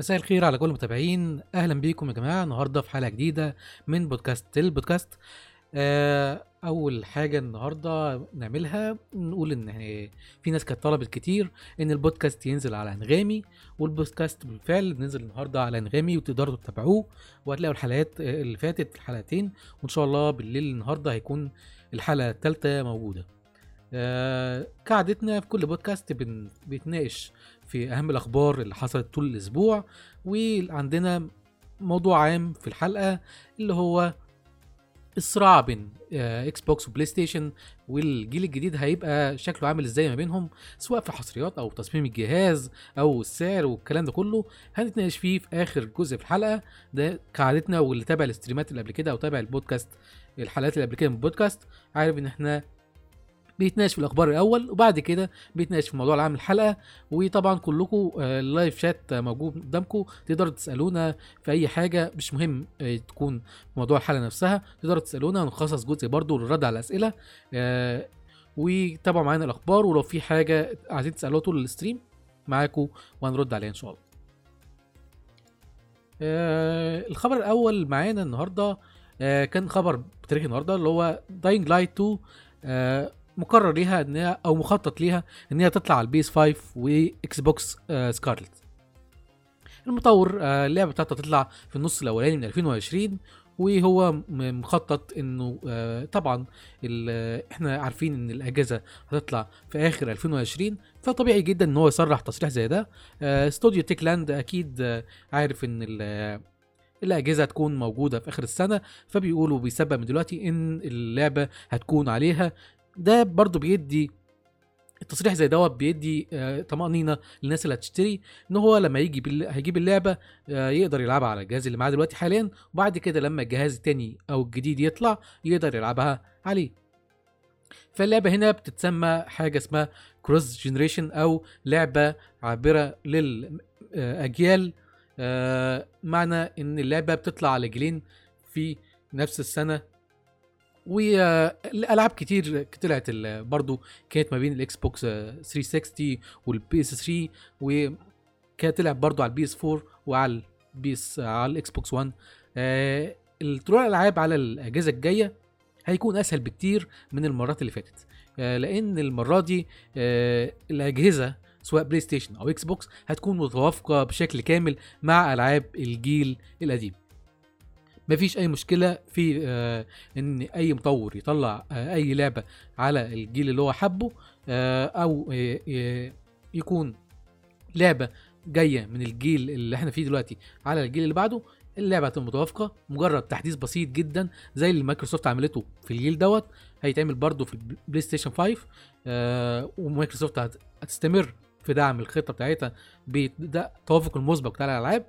مساء الخير على كل المتابعين. أهلا بيكم يا جماعة النهارده في حلقة جديدة من بودكاست البودكاست. آه، أول حاجة النهارده نعملها نقول إن في ناس كانت طلبت كتير إن البودكاست ينزل على أنغامي والبودكاست بالفعل نزل النهارده على أنغامي وتقدروا تتابعوه وهتلاقوا الحلقات اللي فاتت الحلقتين وإن شاء الله بالليل النهارده هيكون الحلقة الثالثه موجودة. آه كعادتنا في كل بودكاست بن... بيتناقش في أهم الأخبار اللي حصلت طول الأسبوع وعندنا موضوع عام في الحلقة اللي هو الصراع بين Xbox و PlayStation والجيل الجديد هيبقى شكله عامل إزاي ما بينهم سواء في حصريات أو تصميم الجهاز أو السعر والكلام ده كله هنتناقش فيه في آخر جزء في الحلقة. ده كعادتنا واللي تابع ال stream ات اللي قبل كده أو تابع البودكاست الحلقات اللي قبل كده من البودكاست عارف إن إحنا بيتناقش في الأخبار الأول وبعد كده بيتناقش في موضوع العام الحلقة. وطبعا كلكم ال live chat موجود قدامكم تقدروا تسألونا في أي حاجة مش مهم آه، تكون موضوع الحلقة نفسها. تقدروا تسألونا ونخصص جزء برضو للرد على الأسئلة. آه، وتابعوا معانا الأخبار. ولو في حاجة عايزين تسألوها طول ال stream معاكم وهنرد عليها إن شاء الله. آه، الخبر الأول معانا النهارده كان خبر بتاريخ النهارده اللي هو Dying Light 2 مقرر ليها إن هي أو مخطط ليها إن هي تطلع على ال PS 5 و Xbox آه Scarlett. المطور آه اللعبة بتاعته تطلع في النص الأولاني من 2020 وهو مخطط إنه آه طبعا إحنا عارفين إن الأجهزة هتطلع في آخر 2020 فطبيعي جدا إن هو يصرح تصريح زي ده. آه، استوديو Techland أكيد آه، عارف إن الأجهزة هتكون موجودة في آخر السنة فبيقولوا بيسبب من دلوقتي إن اللعبة هتكون عليها ده برضو بيدي التصريح زي دوت بيدي آه طمأنينة للناس اللي هتشتري إن هو لما يجي. هيجيب اللعبة آه يقدر يلعبها على الجهاز اللي معاه دلوقتي حاليا وبعد كده لما الجهاز التاني أو الجديد يطلع يقدر يلعبها عليه فاللعبة هنا بتتسمى حاجة اسمها كروس جنريشن أو لعبة عابرة للاجيال آه معنى إن اللعبة بتطلع على جيلين في نفس السنة والألعاب كتير طلعت برضو كانت ما بين ال Xbox 360 وال PS 3 وكانت تلعب برضو على ال PS 4 وعلى ال PS على ال Xbox 1 آه طلوع الألعاب على الأجهزة الجاية هيكون أسهل بكتير من المرات اللي فاتت. آه لأن المرة دي آه الأجهزة سواء PlayStation أو Xbox هتكون متوافقة بشكل كامل مع ألعاب الجيل القديم. مفيش أي مشكلة في آه إن أي مطور يطلع آه أي لعبة على الجيل اللي هو حبه آه أو يكون لعبة جاية من الجيل اللي إحنا فيه دلوقتي على الجيل اللي بعده اللعبة هتبقى متوافقة مجرد تحديث بسيط جدا زي اللي مايكروسوفت عملته في الجيل دوت هيتعمل برضه في ال PlayStation 5 آه ومايكروسوفت هتستمر في دعم الخطة بتاعتها بتوافق المسبق بتاع الألعاب.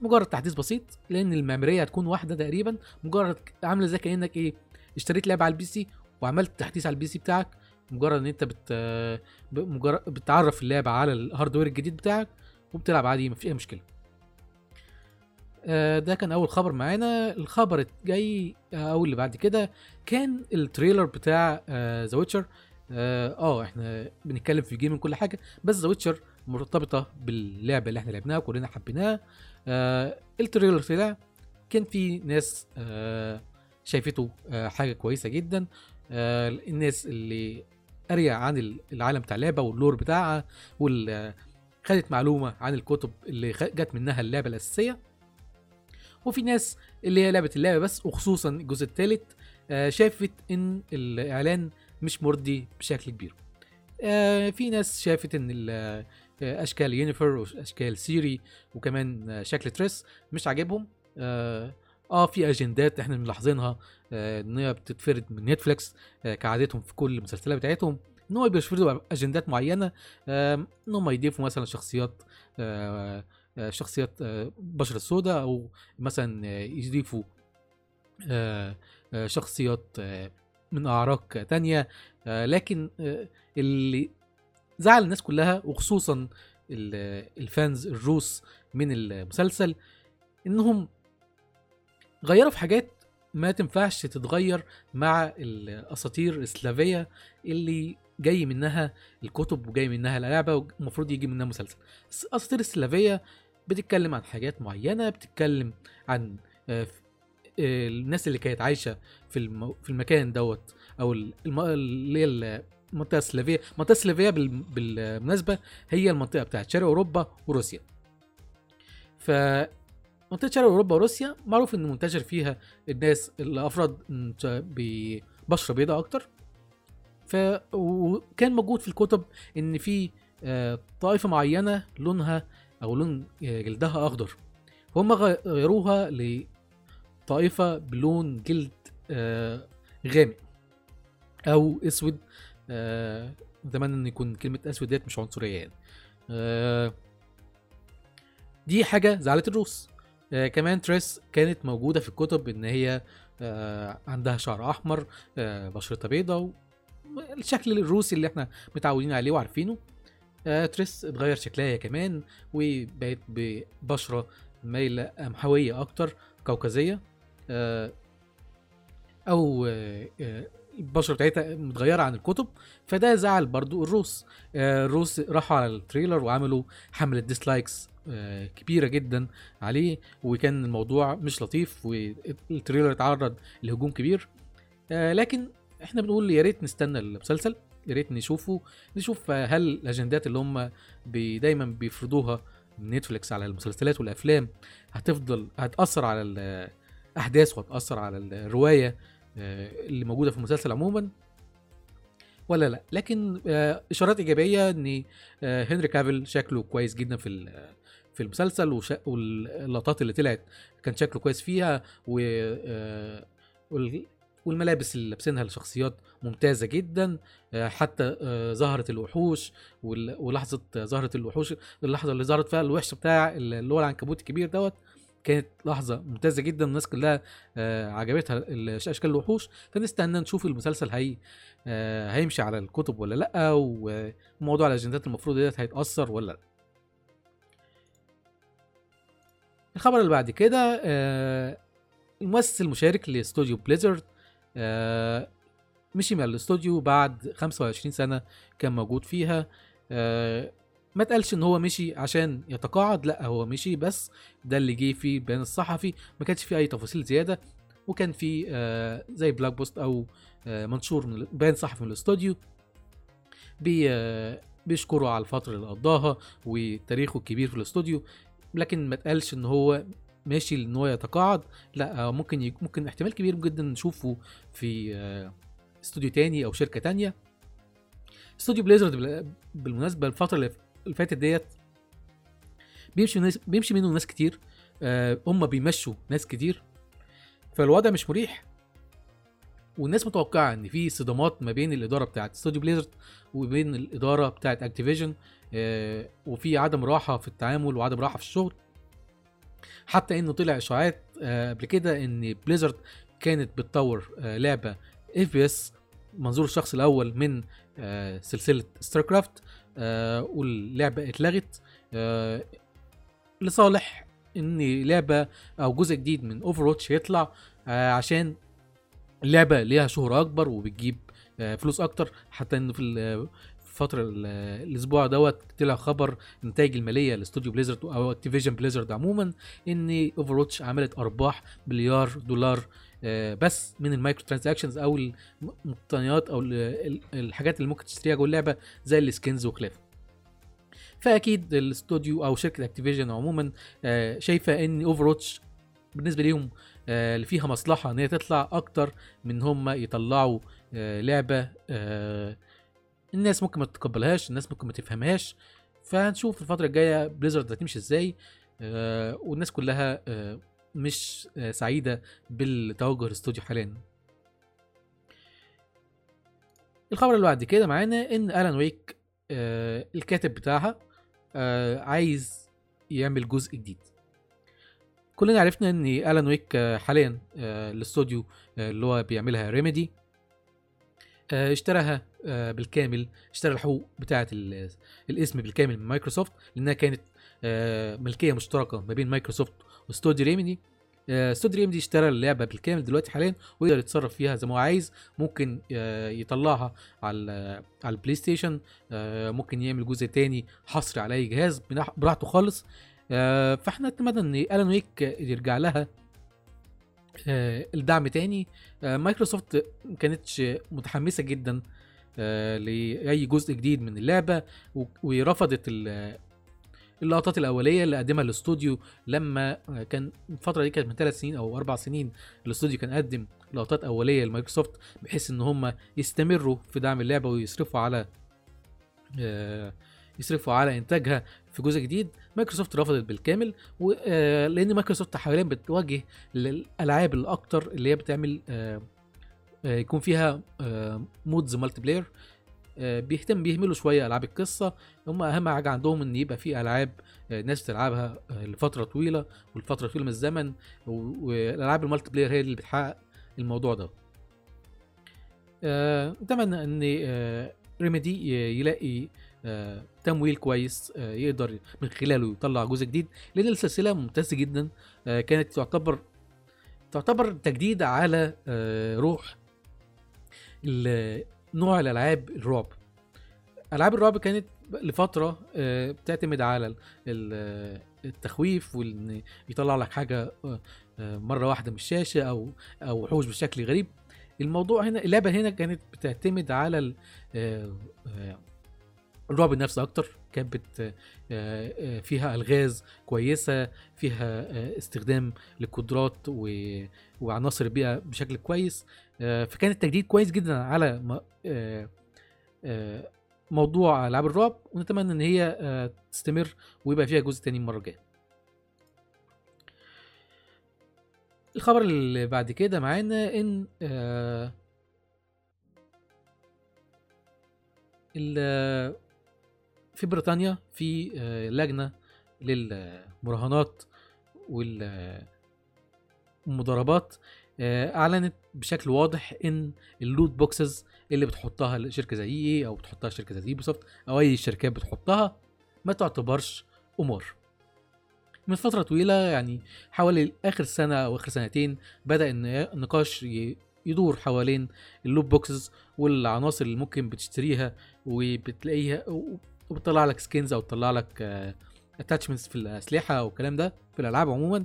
مجرد تحديث بسيط لأن المعماريه هتكون واحدة تقريبا. مجرد عاملة زي كأنك إيه اشتريت لعبة على ال PC وعملت تحديث على ال PC بتاعك. مجرد إن أنت بت مجرد بتعرف اللعبة على ال hardware الجديد بتاعك وبتلعب عادي مفيش أي مشكلة. آه، ده كان أول خبر معانا. الخبر الجاي آه، أو اللي بعد كده كان ال trailer بتاع The آه Witcher آه إحنا بنتكلم في ال game كل حاجة بس The Witcher مرتبطة باللعبة اللي إحنا لعبناها كلنا حبيناها. آه ال trailer طلع كان في ناس آه شايفته آه حاجة كويسة جدا. آه الناس اللي قاريه عن العالم بتاع اللعبة وال lore بتاعها واللي خدت معلومة عن الكتب اللي جت منها اللعبة الأساسية. وفي ناس اللي هي لعبة اللعبة بس وخصوصا الجزء الثالث آه شافت إن الإعلان مش مرضي بشكل كبير. آه في ناس شافت إن أشكال Yennefer وأشكال Ciri وكمان شكل Triss مش عاجبهم. آه, آه في أجندات إحنا ملاحظينها. آه إن هي بتتفرد من نتفليكس آه كعادتهم في كل المسلسلات بتاعتهم. إن هو بيفرضوا أجندات معينة إن هم يضيفوا مثلا شخصيات آه, شخصيات بشرة السوداء أو مثلا يضيفوا شخصيات من أعراق تانية. لكن اللي زعل الناس كلها وخصوصا الفانز الروس من المسلسل إنهم غيروا في حاجات ما تنفعش تتغير مع الأساطير السلافيه اللي جاي منها الكتب وجاي منها اللعبة ومفروض يجي منها مسلسل الاساطير السلافيه بتتكلم عن حاجات معينة بتتكلم عن آه، آه، الناس اللي كانت عايشة في. في المكان دوت أو. اللي هي المنطقة السلافيه المنطقة السلافيه بال... بالمناسبة هي المنطقة بتاعت شرق أوروبا وروسيا. ف منطقة شرق أوروبا وروسيا معروف إن منتشر فيها الناس الافراد ببشره بيضاء أكتر. ف وكان موجود في الكتب إن في آه، طائفة معينة لونها أو لون آه، جلدها أخضر. فهم غ- غيروها لطائفة بلون جلد آه، غامق أو أسود. آه، أتمنى إن يكون كلمة أسود ديت مش عنصرية يعني. آه، دي حاجة زعلت الروس. آه، كمان تريس كانت موجودة في الكتب إن هي عندها شعر أحمر بشرتها بيضاء الشكل الروسي اللي إحنا متعودين عليه وعارفينه. تريس اتغير شكلها هي كمان وبقت ببشرة مايلة محويه أكتر كوكازيه أو البشرة بتاعتها متغيرة عن الكتب فده زعل برضو الروس. آه، الروس راحوا على ال trailer وعملوا حملة dislikes آه، كبيرة جدا عليه وكان الموضوع مش لطيف وال trailer اتعرض لهجوم كبير. آه، لكن إحنا بنقول يا ريت نستنى المسلسل يا ريت نشوفه نشوف هل الأجندات اللي هم بي دايما بيفرضوها نتفليكس على المسلسلات والأفلام هتفضل هتأثر على الاحداث وهتأثر على الرواية اللي موجودة في المسلسل عموما؟ ولا لا. لكن آه، إشارات إيجابية إن آه، هنري كافيل شكله كويس جدا في في المسلسل واللقطات اللي طلعت كان شكله كويس فيها و آه، وال- والملابس اللي لابسينها الشخصيات ممتازة جدا آه، حتى آه، ظهرت الوحوش ولحظة ظهرت الوحوش اللحظة اللي ظهرت فيها الوحش بتاع اللي هو العنكبوت الكبير دوت. كانت لحظة ممتازة جدا الناس كلها آه، عجبتها ال- أشكال الوحوش. فنستنى نشوف المسلسل هي آه، هيمشي على الكتب ولا لأ وموضوع الأجندات المفروض ديت هيتأثر ولا لأ. الخبر اللي بعد كده آه، المؤسس المشارك لاستوديو بليزرد آه، مشي من الاستوديو بعد 25 سنة كان موجود فيها آه، ما اتقالش إن هو مشي عشان يتقاعد لأ هو مشي بس ده اللي جه في البيان الصحفي ما كانش فيه أي تفاصيل زيادة وكان في آه، زي blog post أو آه، منشور من بيان صحفي من الاستوديو بي آه، بيشكروا على الفترة اللي قضاها وتاريخه الكبير في الاستوديو لكن ما اتقالش إن هو ماشي ان هو يتقاعد لأ ممكن ممكن احتمال كبير جدا نشوفه في آه، استوديو تاني أو شركة تانية. استوديو Blizzard بال- بالمناسبة الفترة اللي اللي فاتت ديت بيمشي ناس بيمشي منه ناس كتير. آه، هم بيمشوا ناس كتير. فالوضع مش مريح. والناس متوقعة إن في صدامات ما بين الإدارة بتاعت استوديو Blizzard وبين الإدارة بتاعت Activision وفي عدم راحة في التعامل وعدم راحة في الشغل. حتى إنه طلع إشاعات آه، قبل كده إن Blizzard كانت بتطور آه، لعبة FPS منظور الشخص الأول من آه، سلسلة StarCraft واللعبة اتلغت. آه، لصالح ان لعبة أو جزء جديد من Overwatch يطلع آه، عشان اللعبة ليها شهرة أكبر وبتجيب آه، فلوس أكتر. حتى إنه في ال- في الفترة ال- الأسبوع دوت طلع خبر النتائج المالية لاستوديو Blizzard أو Activision Blizzard عموما ان Overwatch عملت أرباح مليار دولار آه، بس من ال micro transactions أو المقتنيات أو ال- ال- الحاجات اللي ممكن تشتريها جوه اللعبة زي ال skins وخلافه فأكيد الاستوديو أو شركة Activision عموما آه، شايفة إن Overwatch بالنسبة ليهم آه، اللي فيها مصلحة إن هي تطلع أكتر من هم يطلعوا آه، لعبة آه، الناس ممكن ما تتقبلهاش الناس ممكن ما تفهمهاش. فهنشوف الفترة الجاية Blizzard هتمشي إزاي آه، والناس كلها آه، مش سعيدة بالتوجه الاستوديو حاليا. الخبر اللي بعد كده معانا إن Alan Wake آه، الكاتب بتاعها آه، عايز يعمل جزء جديد. كلنا عرفنا إن Alan Wake آه، حاليا آه، الاستوديو آه، اللي هو بيعملها Remedy آه، اشتراها بالكامل اشترى الحقوق بتاعه ال- الاسم بالكامل من مايكروسوفت لأنها كانت ملكية مشتركة ما بين مايكروسوفت واستوديو Remedy. آه، استوديو Remedy اشترى اللعبة بالكامل دلوقتي حاليا ويقدر يتصرف فيها زي ما هو عايز. ممكن آه، يطلعها على على ال PlayStation. آه، ممكن يعمل جزء تاني حصري على أي جهاز براحته خالص. آه، فإحنا نتمنى إن Alan Wake يرجع لها آه، الدعم تاني. آه، مايكروسوفت ما كانتش متحمسة جدا آه، لأي جزء جديد من اللعبة ورفضت اللقطات الأولية اللي قدمها الاستوديو لما كان الفترة دي كانت من ثلاث سنين أو أربع سنين الاستوديو كان قدم لقطات أولية لمايكروسوفت بحيث إن هم يستمروا في دعم اللعبة ويصرفوا على آه، يصرفوا على إنتاجها في جزء جديد. مايكروسوفت رفضت بالكامل و- آه، لأن مايكروسوفت حاليا بتتوجه للألعاب الأكتر اللي هي بتعمل آه، يكون فيها modes multiplayer بيهتم بيهملوا شوية ألعاب القصة. هم أهم حاجة عندهم إن يبقى في ألعاب آه، ناس تلعبها آه، لفترة طويلة ولفتره طويلة من الزمن والألعاب ال multiplayer هي اللي بتحقق الموضوع ده. آه، أتمنى إن آه، Remedy يلاقي آه، تمويل كويس آه، يقدر من خلاله يطلع جزء جديد لأن السلسلة ممتازة جدا. آه، كانت تعتبر تعتبر تجديد على آه، روح نوع الألعاب الرعب. ألعاب الرعب كانت لفترة آه، بتعتمد على ال- ال- التخويف وإن يطلع لك حاجة آه، آه، مرة واحدة من الشاشة أو أو وحوش بشكل غريب. الموضوع هنا اللعبة هنا كانت بتعتمد على ال- الرعب النفسي أكتر. كانت فيها ألغاز كويسة فيها استخدام للقدرات و- وعناصر البيئة بشكل كويس. فكان التجديد كويس جدا على آه، آه، موضوع ألعاب الرعب ونتمنى إن هي آه، تستمر ويبقى فيها جزء تاني المرة الجاية. الخبر اللي بعد كده معانا إن آه، في بريطانيا في آه، لجنة للمراهنات والمضاربات آه، أعلنت بشكل واضح إن ال loot boxes اللي بتحطها شركه زي EA أو بتحطها شركه زي Ubisoft أو أي شركات بتحطها ما تعتبرش قمار من فترة طويلة يعني حوالي آخر سنة أو آخر سنتين بدأ النقاش يدور حوالين ال loot boxes والعناصر اللي ممكن بتشتريها وبتلاقيها وبتطلع لك skins أو تطلع لك attachments في الأسلحة أو الكلام ده في الألعاب عموما.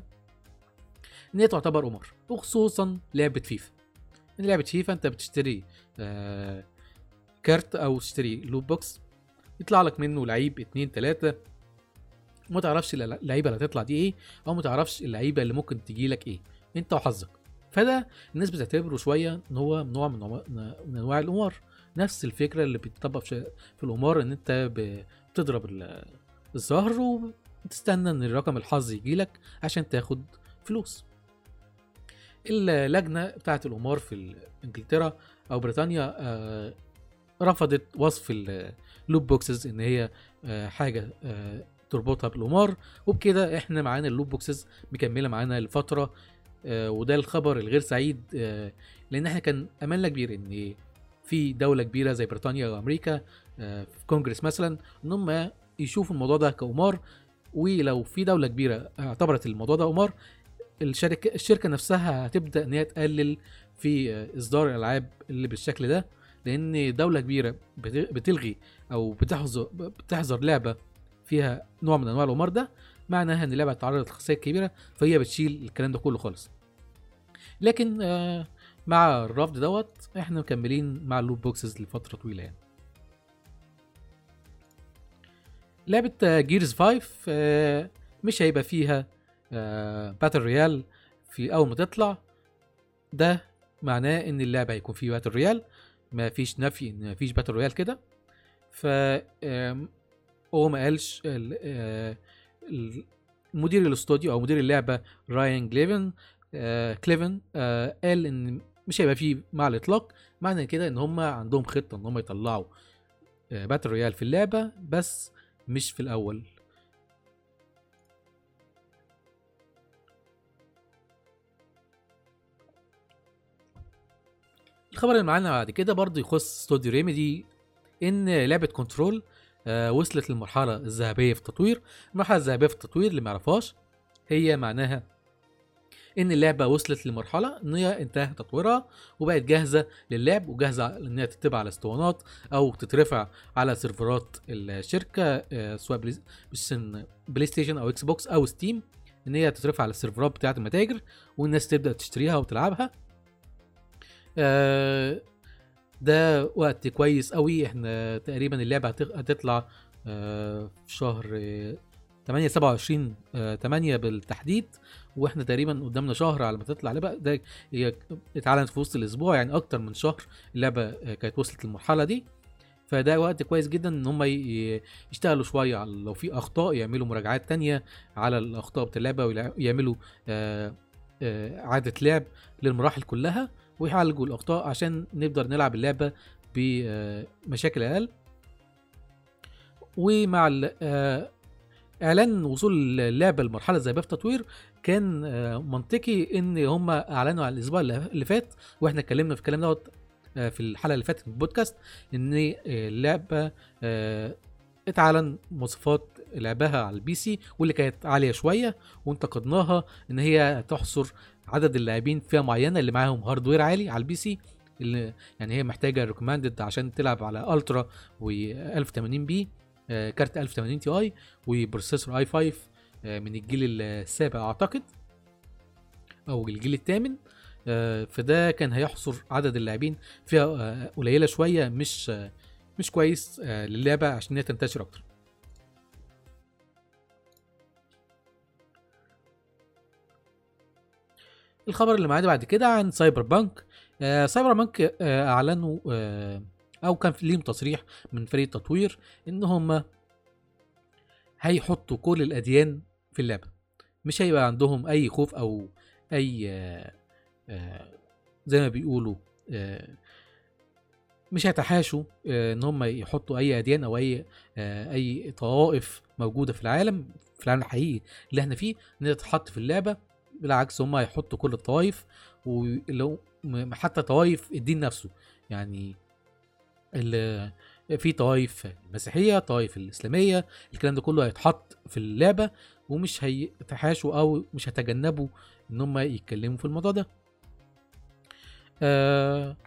إن هي تعتبر قمار وخصوصا لعبة فيفا. إن لعبة فيفا أنت بتشتري آه كارت أو تشتري loot box يطلع لك منه لعيب اتنين تلاتة. وما تعرفش اللعيبه اللي هتطلع دي إيه أو ما تعرفش اللعيبة اللي ممكن تجي لك إيه أنت وحظك. فده الناس بتعتبره شوية إن هو نوع من أنواع القمار. نفس الفكرة اللي بتطبق في القمار إن أنت بتضرب ال- الزهر وتستنى إن الرقم الحظ يجي لك عشان تاخد فلوس. اللجنه بتاعة القمار في إنجلترا أو بريطانيا آه، رفضت وصف ال loot boxes إن هي آه، حاجة آه، تربطها بالقمار وبكده إحنا معانا ال loot boxes مكملة معانا لفترة وده الخبر الغير سعيد لأن إحنا كان أملنا كبير إن في دولة كبيرة زي بريطانيا وامريكا في كونجرس مثلا إن هم يشوفوا الموضوع ده كقمار ولو في دولة كبيرة اعتبرت الموضوع ده قمار الشركة الشركة نفسها هتبدأ إن هي تقلل في آه، إصدار الألعاب اللي بالشكل ده لأن دولة كبيرة بت- بتلغي أو بتحظر بتحظر لعبة فيها نوع من أنواع القمار ده معناها إن اللعبة هتتعرض لخسائر كبيرة فهي بتشيل الكلام ده كله خالص. لكن آه مع الرفض دوت إحنا مكملين مع ال loot boxes لفترة طويلة يعني. لعبة Gears 5 آه مش هيبقى فيها آه battle royale في أول ما تطلع ده معناه إن اللعبة هيكون فيه battle royale ما فيش نفي ان ما فيش battle royale كده. ف هو ما قالش ال- آه، مدير الاستوديو أو مدير اللعبة رايان كليفن آه، كليفن آه، قال إن مش هيبقى فيه مع الإطلاق. معنى كده إن هم عندهم خطة إن هم يطلعوا آه، battle royale في اللعبة بس مش في الأول. الخبر اللي معانا بعد كده برضه يخص استوديو Remedy إن لعبة Control آه وصلت للمرحلة الذهبية في التطوير. المرحلة الذهبية في التطوير اللي ما يعرفهاش هي معناها إن اللعبة وصلت لمرحلة إن هي انتهى تطويرها وبقت جاهزة للعب وجاهزة إن هي تتبع على اسطوانات أو تترفع على سيرفرات الشركة آه، سواء PlayStation أو Xbox أو Steam إن هي تترفع على السيرفرات بتاعة المتاجر والناس تبدأ تشتريها وتلعبها. آه، ده وقت كويس قوي إحنا تقريبا اللعبة هتطلع آه، في شهر آه، 8 27 آه، 8 بالتحديد وإحنا تقريبا قدامنا شهر على ما تطلع. اللعبه ده هي اتعلنت في وسط الأسبوع يعني أكتر من شهر اللعبة آه، كانت وصلت للمرحلة دي. فده وقت كويس جدا إن هم يشتغلوا شوية لو في أخطاء يعملوا مراجعات تانية على الأخطاء بتاع اللعبة ويعملوا إعادة لعب للمراحل كلها. ويعالجوا الاخطاء عشان نقدر نلعب اللعبة بمشاكل أقل ومع آه، إعلان وصول اللعبة لمرحلة زي باب تطوير كان آه، منطقي إن هم أعلنوا على الأسبوع اللي فات وإحنا اتكلمنا في الكلام دوت آه، في الحلقة اللي فاتت من البودكاست إن اللعبة اتعلن مواصفات لعبها على ال PC واللي كانت عالية شوية وانتقدناها إن هي تحصر عدد اللاعبين فئة معينة اللي معاهم hardware عالي على ال PC اللي يعني هي محتاجة recommended عشان تلعب على ultra و 1080 p كارت 1080 Ti و processor i 5 آه، من الجيل السابع أعتقد أو الجيل الثامن آه، فده كان هيحصر عدد اللاعبين فيها آه، قليلة شوية مش مش كويس للعبة عشان هي تنتشر أكتر. الخبر اللي معانا بعد كده عن Cyberpunk آه Cyberpunk آه أعلنوا آه أو كان ليهم تصريح من فريق التطوير إن هم هيحطوا كل الأديان في اللعبة. مش هيبقى عندهم أي خوف أو أي آه آه زي ما بيقولوا آه مش هيتحاشوا آه إن هم يحطوا أي أديان أو أي آه أي طوائف موجودة في العالم في العالم الحقيقي اللي إحنا فيه إن تتحط في اللعبة. بالعكس هم هيحطوا كل الطوائف ولو حتى طوائف الدين نفسه. يعني في طوائف المسيحية طوائف الإسلامية الكلام ده كله هيتحط في اللعبة ومش هيتحاشوا أو مش هيتجنبوا إن هم يتكلموا في الموضوع ده. آه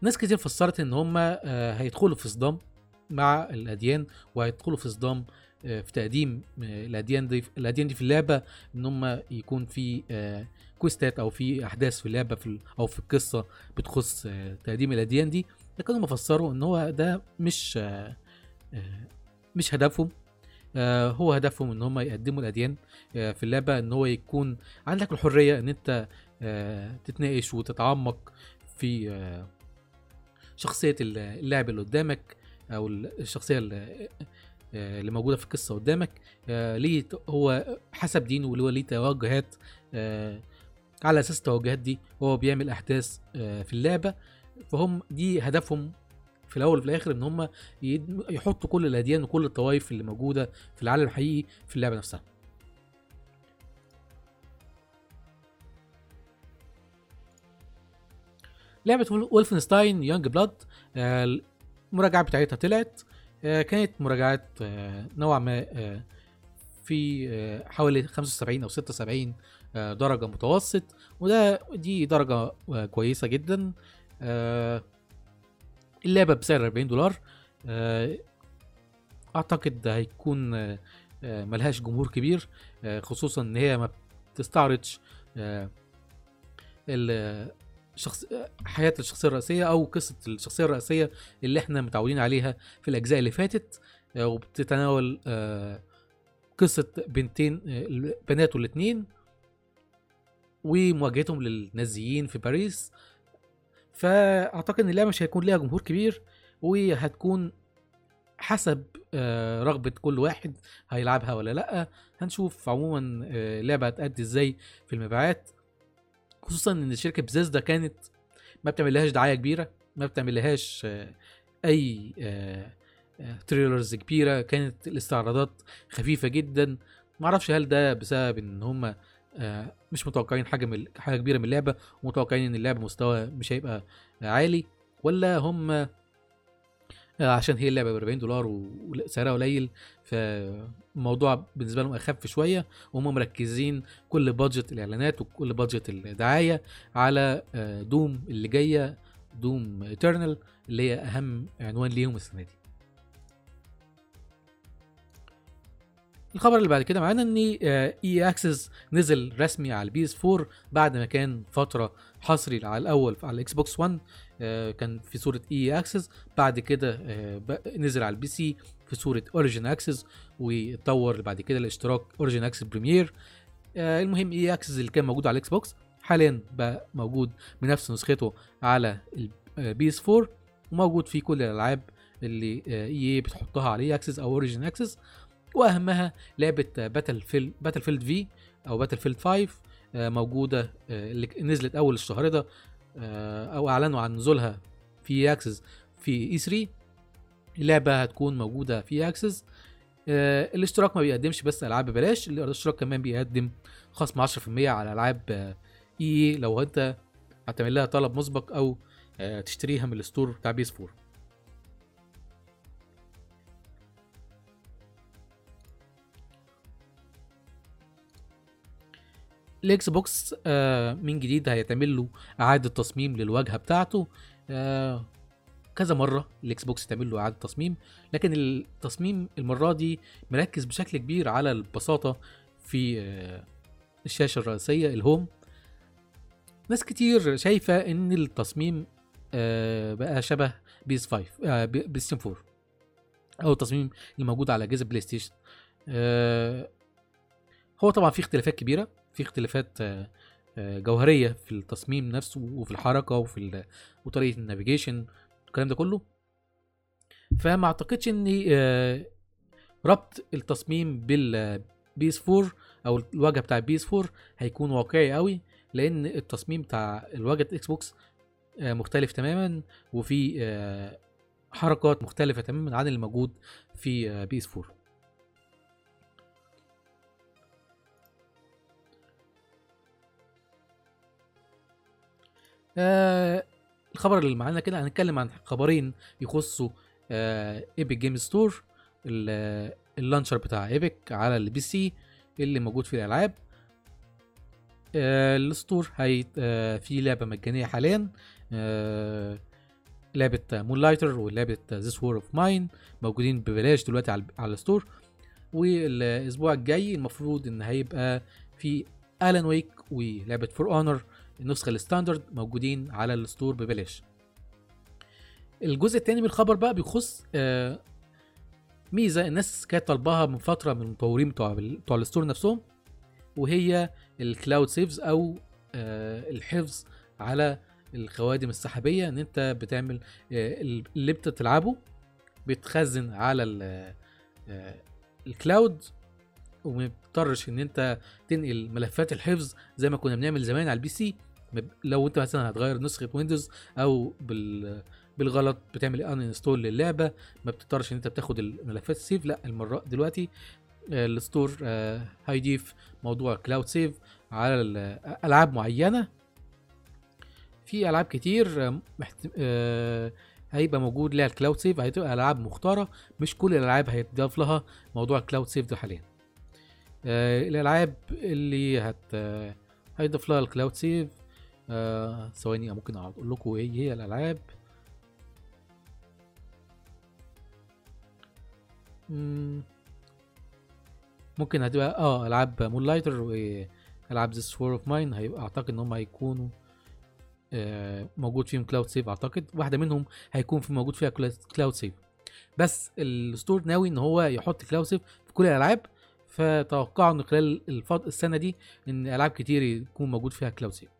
ناس كتير فسرت إن هم آه هيدخلوا في صدام مع الأديان وهيدخلوا في صدام في تقديم آه الاديان دي الاديان دي في اللعبة إن هم يكون في آه كويستات أو في أحداث في اللعبة في أو في القصة بتخص آه تقديم الاديان دي لكن هم فسروا إن هو ده مش آه آه مش هدفهم. آه هو هدفهم إن هم يقدموا الأديان آه في اللعبة إن هو يكون عندك الحرية إن أنت آه تتناقش وتتعمق في آه شخصية اللاعب اللي قدامك أو الشخصية اللي آه، اللي موجودة في القصة قدامك. آه، ليه هو حسب دينه واللي هو ليه توجهات آه، على أساس التوجهات دي هو بيعمل أحداث في اللعبة. فهم دي هدفهم في الأول وفي الآخر إن هم يحطوا كل الأديان وكل الطوائف اللي موجودة في العالم الحقيقي في اللعبة نفسها. لعبة ول- ولفنستاين يونج بلاد المراجعة بتاعتها طلعت. كانت مراجعات آه، نوعا ما آه، في آه، حوالي 75 أو 76 آه، درجة متوسط وده دي درجة آه، كويسة جدا. آه، اللعبة بسعر 40 دولار آه، أعتقد هيكون آه، آه، ملهاش جمهور كبير آه، خصوصا إن هي ما بتستعرضش آه، شخص حياة الشخصية الرئيسية أو قصة الشخصية الرئيسية اللي إحنا متعودين عليها في الأجزاء اللي فاتت آه، وبتتناول آه، قصة بنتين آه، البنات الاثنين ومواجهتهم للنازيين في باريس. فأعتقد إن اللعبة مش هيكون ليها جمهور كبير وهتكون حسب رغبة كل واحد هيلعبها ولا لأ. هنشوف عموما اللعبة هتأدي إزاي في المبيعات. خصوصا إن شركه بزيزدا كانت ما بتعملهاش دعاية كبيرة ما بتعملهاش آه، أي آه، آه، تريلرز كبيرة كانت الاستعراضات خفيفة جدا. ما أعرفش هل ده بسبب إن هم آه، مش متوقعين حاجة من حاجة كبيرة من اللعبة ومتوقعين إن اللعبه مستوى مش هيبقى عالي ولا هم آه، عشان هي اللعبة ب 40 دولار وسعرها قليل فالموضوع بالنسبة لهم أخف شوية وهم مركزين كل بادجت الإعلانات وكل بادجت الدعاية على آه، Doom اللي جاية Doom Eternal اللي هي أهم عنوان ليهم السنة دي. الخبر اللي بعد كده معانا إن EA Access نزل رسمي على ال PS 4 بعد ما كان فترة حصري على الأول على ال Xbox 1 آه، كان في صورة EA Access بعد كده آه، نزل على ال PC في صورة Origin Access واتطور بعد كده الاشتراك Origin Access Premier المهم EA Access اللي كان موجود على ال Xbox حاليا بقى موجود بنفس نسخته على ال PS 4 وموجود فيه كل الألعاب اللي EA بتحطها على EA Access أو Origin Access وأهمها لعبة Battlefield Battlefield V أو Battlefield 5 موجودة آه، اللي نزلت أول الشهر ده آه، أو أعلنوا عن نزولها في Access في E 3 اللعبة هتكون موجودة في Access آه، الاشتراك ما بيقدمش بس ألعاب ببلاش الاشتراك كمان بيقدم خصم 10% على ألعاب EA لو أنت هتعمل لها طلب مسبق أو تشتريها من ال store بتاع PS 4 ال Xbox آه من جديد هيتعمل له إعادة تصميم للواجهة بتاعته. آه كذا مرة ال Xbox تعمل له إعادة تصميم لكن التصميم المرة دي مركز بشكل كبير على البساطة في آه الشاشة الرئيسية ال home. ناس كتير شايفة إن التصميم آه بقى شبه PS 5 آه PS 4 أو التصميم اللي موجود على اجهزه PlayStation. آه هو طبعا في اختلافات كبيرة. في اختلافات آه، آه، جوهرية في التصميم نفسه وفي الحركة وفي وطريقة ال navigation الكلام ده كله. فما أعتقدش إن آه، ربط التصميم بال PS 4 أو الواجهة بتاع ال PS 4 هيكون واقعي قوي لأن التصميم بتاع الواجهة Xbox مختلف تماما وفي حركات مختلفة تماما عن اللي موجود في PS 4 آه الخبر اللي معانا كده هنتكلم عن خبرين يخصوا آه Epic Games Store ال launcher بتاع Epic على ال PC اللي موجود فيه الألعاب. آه ال store هي آه في لعبة مجانية حاليا آه لعبة Moonlighter ولعبة This War of Mine موجودين ببلاش دلوقتي على, على ال store. والأسبوع الجاي المفروض إن هيبقى في Alan Wake ولعبة For Honor النسخة ال standard موجودين على ال store ببلاش. الجزء الثاني من الخبر بقى بيخص آه ميزة الناس كانت طالباها من فترة من المطورين بتوع بتوع ال store نفسهم وهي ال cloud saves أو آه الحفظ على الخوادم السحابية إن أنت بتعمل آه اللي بتلعبه بتخزن على ال cloud وما بتضطرش إن أنت تنقل ملفات الحفظ زي ما كنا بنعمل زمان على ال PC. لو انت مثلا هتغير نسخة Windows أو بال بالغلط بتعمل uninstall للعبة ما بتضطرش إن انت بتاخد الملفات ال save لا المرة دلوقتي آه، ال store آه، هيضيف موضوع cloud save على ألعاب معينة. في ألعاب كتير آه،. هيبقى موجود لها ال cloud save هتبقى ألعاب مختارة. مش كل الألعاب هيتضاف لها موضوع ال cloud save ده حاليا. الألعاب اللي هت هيضيف لها ال cloud save آه ثواني ممكن أقول لكم إيه هي الألعاب؟ ممكن هتبقى آه ألعاب Moonlighter والعاب This War of Mine هيبقى أعتقد إن هم هيكونوا آه موجود فيهم cloud save أعتقد. واحدة منهم هيكون في موجود فيها cloud save بس ال store ناوي إن هو يحط cloud save في كل الألعاب. فتوقعوا إن خلال السنة دي إن ألعاب كتير يكون موجود فيها cloud save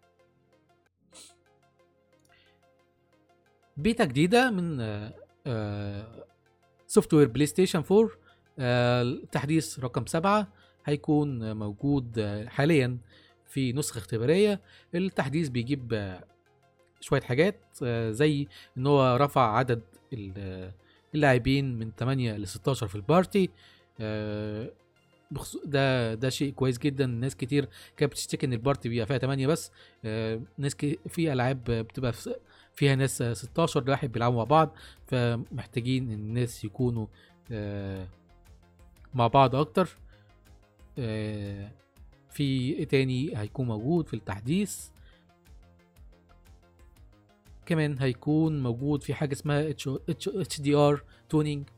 beta جديدة من software PlayStation 4 التحديث رقم سبعة هيكون موجود آه، حاليا في نسخة اختبارية التحديث بيجيب آه، شوية حاجات آه، زي إن هو رفع عدد اللاعبين من 8 ل 16 في ال party. ده ده شيء كويس جدا ناس كتير كانت بتشتكي إن ال party بيبقى فيها 8 بس ناس. في ألعاب بتبقى. فيها ناس 16 واحد بيلعبوا مع بعض فمحتاجين الناس يكونوا آه، مع بعض أكتر. آه، في إيه تاني هيكون موجود في التحديث؟ كمان هيكون موجود في حاجة اسمها HDR tuning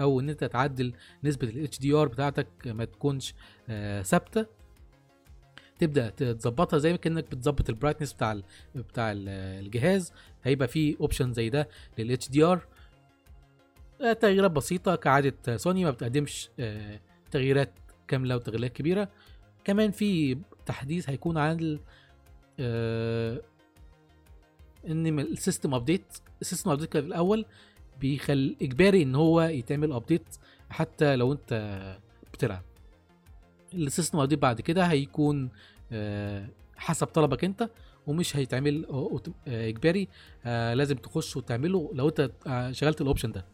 أو إن أنت تعدل نسبة ال HDR بتاعتك ما تكونش آه، ثابتة. تبدأ تظبطها زي ما كأنك بتظبط ال brightness بتاع ال بتاع ال الجهاز هيبقى في option زي ده لل HDR تغييرات بسيطة كعادة سوني ما بتقدمش آه، تغييرات كاملة وتغييرات كبيرة. كمان في تحديث هيكون عن آه، إن ال system update ال system update كان في الأول بيبقى إجباري إن هو يتعمل update حتى لو أنت بتلعب. ال system update بعد كده هيكون آه، حسب طلبك انت ومش هيتعمل آه، إجباري آه، لازم تخش وتعمله لو انت شغلت ال option ده.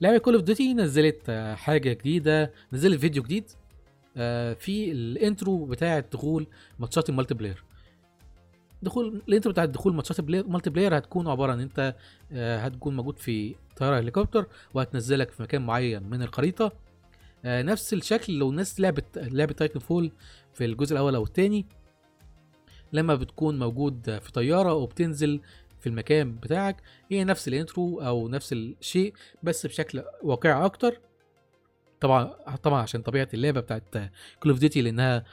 لعبة Call of Duty نزلت حاجة جديدة نزلت فيديو جديد في ال intro بتاع دخول ماتشات ال multiplayer. دخول ال intro بتاع دخول ماتشات multiplayer هتكون عبارة عن أنت هتكون موجود في طيارة هليكوبتر وهتنزلك في مكان معين من الخريطة. نفس الشكل لو الناس لعبت لعبه Titanfall في الجزء الأول أو الثاني لما بتكون موجود في طيارة وبتنزل في المكان بتاعك هي نفس ال intro أو نفس الشيء بس بشكل واقعي أكتر. طبعا طبعا عشان طبيعة اللعبة بتاعت Call of Duty لأنها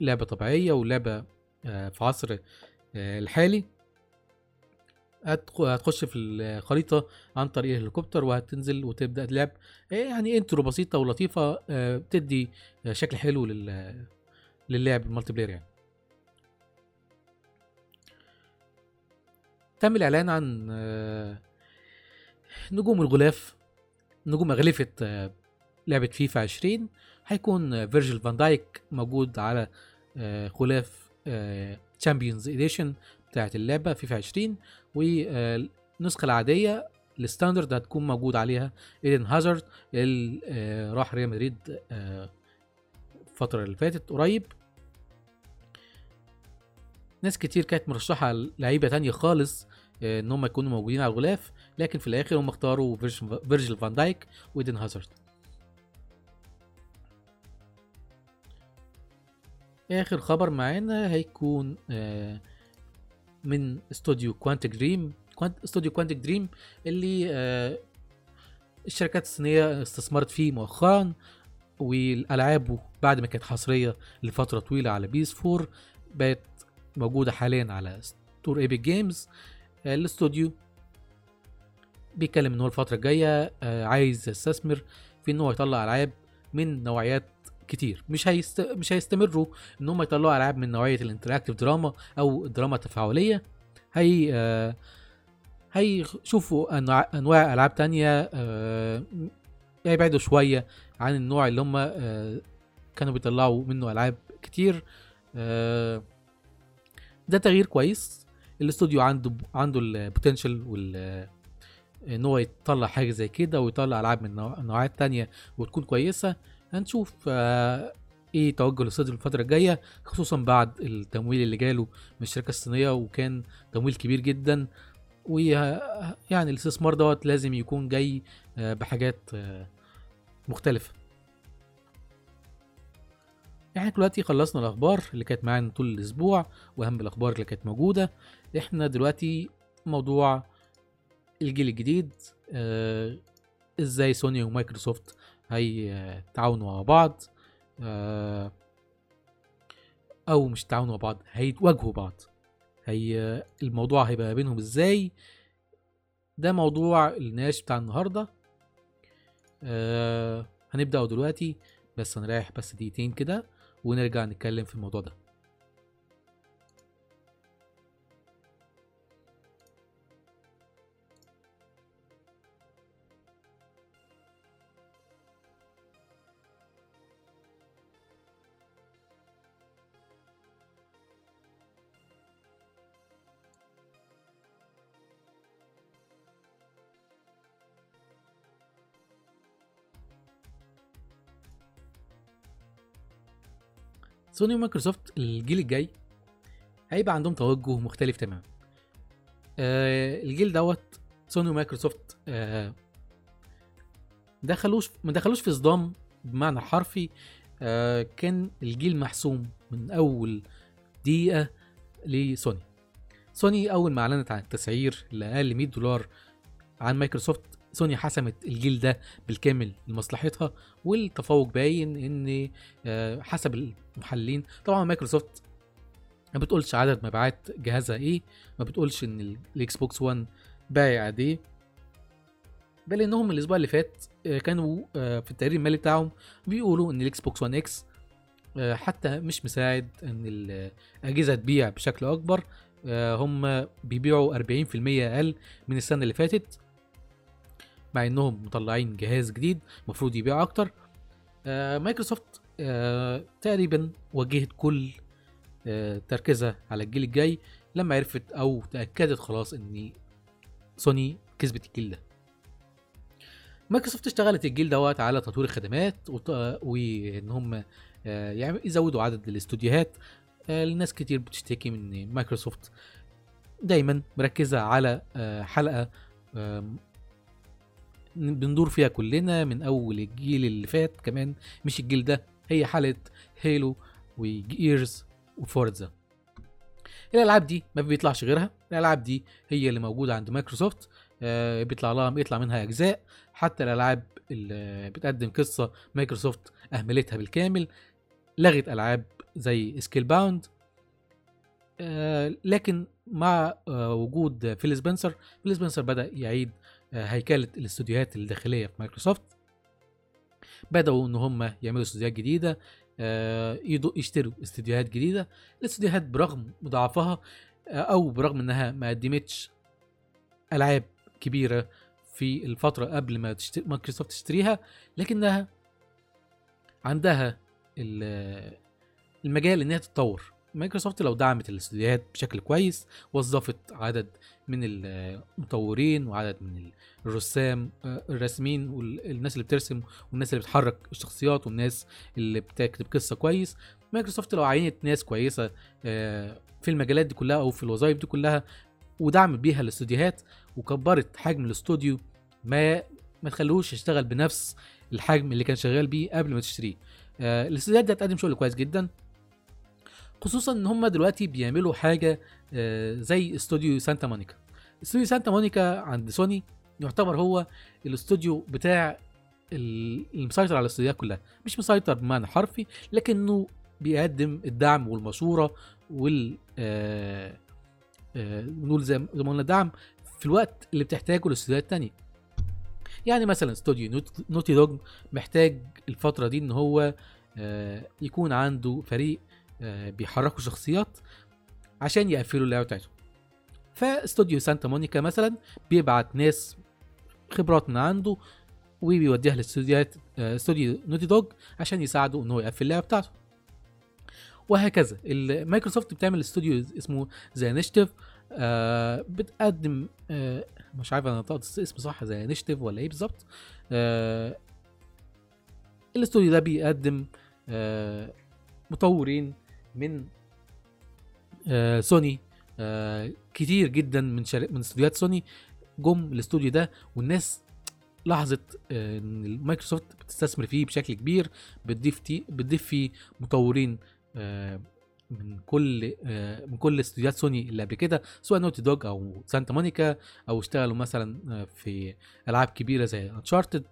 لعبة طبيعية ولعبة في عصر الحالي. هتخش في الخريطة عن طريق الهليكوبتر وهتنزل وتبدأ تلعب. يعني intro بسيطة ولطيفة بتدي شكل حلو للعب ال multiplayer يعني. تم الإعلان عن نجوم الغلاف. نجوم أغلفة لعبة فيفا 20 هيكون فيرجيل فان دايك موجود على غلاف Champions Edition بتاعت اللعبة فيفا 20 والنسخة العادية ال standard هتكون موجود عليها ايدن هازارد اللي راح ريال مدريد الفترة اللي فاتت قريب. ناس كتير كانت مرشحة لعيبة تانية خالص إن هم يكونوا موجودين على الغلاف لكن في الآخر هم اختاروا فيرجيل فان دايك وايدن هازارد آخر خبر معانا هيكون آه من استوديو Quantic Dream استوديو Quantic Dream اللي آه الشركات الصينية استثمرت فيه مؤخرا والعابه بعد ما كانت حصرية لفترة طويلة على PS4 بقت موجودة حاليا على store Epic Games الاستوديو بيتكلم إن هو الفترة الجاية آه عايز يستثمر في إن هو يطلع ألعاب من نوعيات كتير. مش هيست... مش هيستمروا إن هم يطلعوا ألعاب من نوعية ال interactive drama أو الدراما التفاعليه هي آه... هيشوفوا انواع ألعاب تانية آه... يبعدوا شوية عن النوع اللي هم آه... كانوا بيطلعوا منه ألعاب كتير. ده تغيير كويس. الاستوديو عنده عنده ال potential وال إن هو يطلع حاجة زي كده ويطلع ألعاب من نوعات تانية وتكون كويسة. هنشوف آه إيه توجه الاستوديو الفترة الجاية خصوصا بعد التمويل اللي جاله من الشركة الصينية وكان تمويل كبير جدا. ويعني الاستثمار دوت لازم يكون جاي آه بحاجات آه مختلفة. إحنا دلوقتي خلصنا الأخبار اللي كانت معانا طول الأسبوع وأهم الأخبار اللي كانت موجودة. إحنا دلوقتي موضوع الجيل الجديد آه إزاي سوني ومايكروسوفت هيتعاونوا مع بعض آه أو مش تعاونوا مع بعض هيتواجهوا بعض. هي الموضوع هيبقى بينهم إزاي؟ ده موضوع النقاش بتاع النهارده. آه هنبدأ دلوقتي بس هنريح بس دقيقتين كده ونرجع نتكلم في الموضوع ده. سوني ومايكروسوفت الجيل الجاي هيبقى عندهم توجه مختلف تماما. آه الجيل دوت سوني ومايكروسوفت آه دخلوش ما دخلوش في صدام بمعنى حرفي آه كان الجيل محسوم من أول دقيقة لسوني. سوني أول ما أعلنت عن التسعير الأقل 100 دولار عن مايكروسوفت سوني حسمت الجيل ده بالكامل لمصلحتها والتفوق باين إن آه، حسب المحللين. طبعا مايكروسوفت ما بتقولش عدد مبيعات جهازها إيه ما بتقولش إن ال- ال Xbox One بايع قد إيه بل إنهم الأسبوع اللي فات آه، كانوا آه، في التقرير المالي بتاعهم بيقولوا إن ال Xbox One X حتى مش مساعد إن الاجهزه تبيع بشكل أكبر. هم بيبيعوا 40% أقل من السنة اللي فاتت. مع إنهم مطلعين جهاز جديد المفروض يبيع أكتر. آه، مايكروسوفت آه، تقريبا وجهت كل آه، تركيزها على الجيل الجاي. لما عرفت أو تأكدت خلاص إن سوني كسبت الجيل ده. مايكروسوفت اشتغلت الجيل دوت على تطوير الخدمات وإن هم آه، يعني يزودوا عدد الاستوديوهات. آه، الناس كتير بتشتكي من مايكروسوفت دايما مركزة على آه، حلقة آم، بندور فيها كلنا من أول الجيل اللي فات كمان. مش الجيل ده هي حلقة Halo و Gears و Forza الألعاب دي ما بيطلعش غيرها. الألعاب دي هي اللي موجودة عند مايكروسوفت. آه، بيطلع لها بيطلع منها أجزاء. حتى الألعاب اللي بتقدم قصة مايكروسوفت أهملتها بالكامل. لغت ألعاب زي Scalebound لكن مع آه، وجود فيل سبنسر فيل سبنسر بدأ يعيد آه، هيكلة الاستوديوهات الداخلية في مايكروسوفت. بدأوا إن هم يعملوا استوديوهات جديدة آه، يشتروا استديوهات جديدة. الاستديوهات برغم من ضعفها آه، أو برغم إنها ما قدمتش ألعاب كبيرة في الفترة قبل ما تشتري مايكروسوفت تشتريها لكنها عندها ال- المجال انها تتطور. مايكروسوفت لو دعمت الاستديوهات بشكل كويس وظفت عدد من المطورين وعدد من الرسام آه، الراسمين والناس اللي بترسم والناس اللي بتحرك الشخصيات والناس اللي بتكتب قصة كويس. مايكروسوفت لو عينت ناس كويسة آه، في المجالات دي كلها أو في الوظائف دي كلها ودعمت بيها الاستوديوهات وكبرت حجم الاستوديو ما ما تخلوش يشتغل بنفس الحجم اللي كان شغال بيه قبل ما تشتريه. آه، الاستوديوهات دي هتقدم شغل كويس جدا. خصوصا إن هم دلوقتي بيعملوا حاجة زي استوديو سانتا مونيكا. استوديو سانتا مونيكا عند سوني يعتبر هو الاستوديو بتاع ال- المسيطر على الاستوديوهات كلها. مش مسيطر بمعنى حرفي لكنه بيقدم الدعم والمشوره وال آه، آه، نقول زي ما قلنا دعم في الوقت اللي بتحتاجه الاستوديوهات التانية. يعني مثلا استوديو Naught- Naughty Dog محتاج الفترة دي إن هو آه، يكون عنده فريق بيحركوا شخصيات عشان يقفلوا اللعبة بتاعته فاستوديو سانتا مونيكا مثلا بيبعت ناس خبرات من عنده وبيوديها لاستوديوهات آه، استوديو Naughty Dog عشان يساعده إن هو يقفل اللعبة بتاعته. وهكذا. مايكروسوفت بتعمل استوديو اسمه The Initiative آه بتقدم آه مش عارف أنا نطقت اسم صح The Initiative ولا إيه بالظبط. آه الاستوديو ده بيقدم آه مطورين من آه سوني آه كتير جدا من. من استوديوهات سوني جم الاستوديو ده والناس لاحظت آه، إن مايكروسوفت بتستثمر فيه بشكل كبير بتضيف. بتضيف فيه مطورين آه، من كل من كل استوديوهات سوني اللي قبل كده سواء Naughty Dog أو سانتا مونيكا أو اشتغلوا مثلا في ألعاب كبيرة زي Uncharted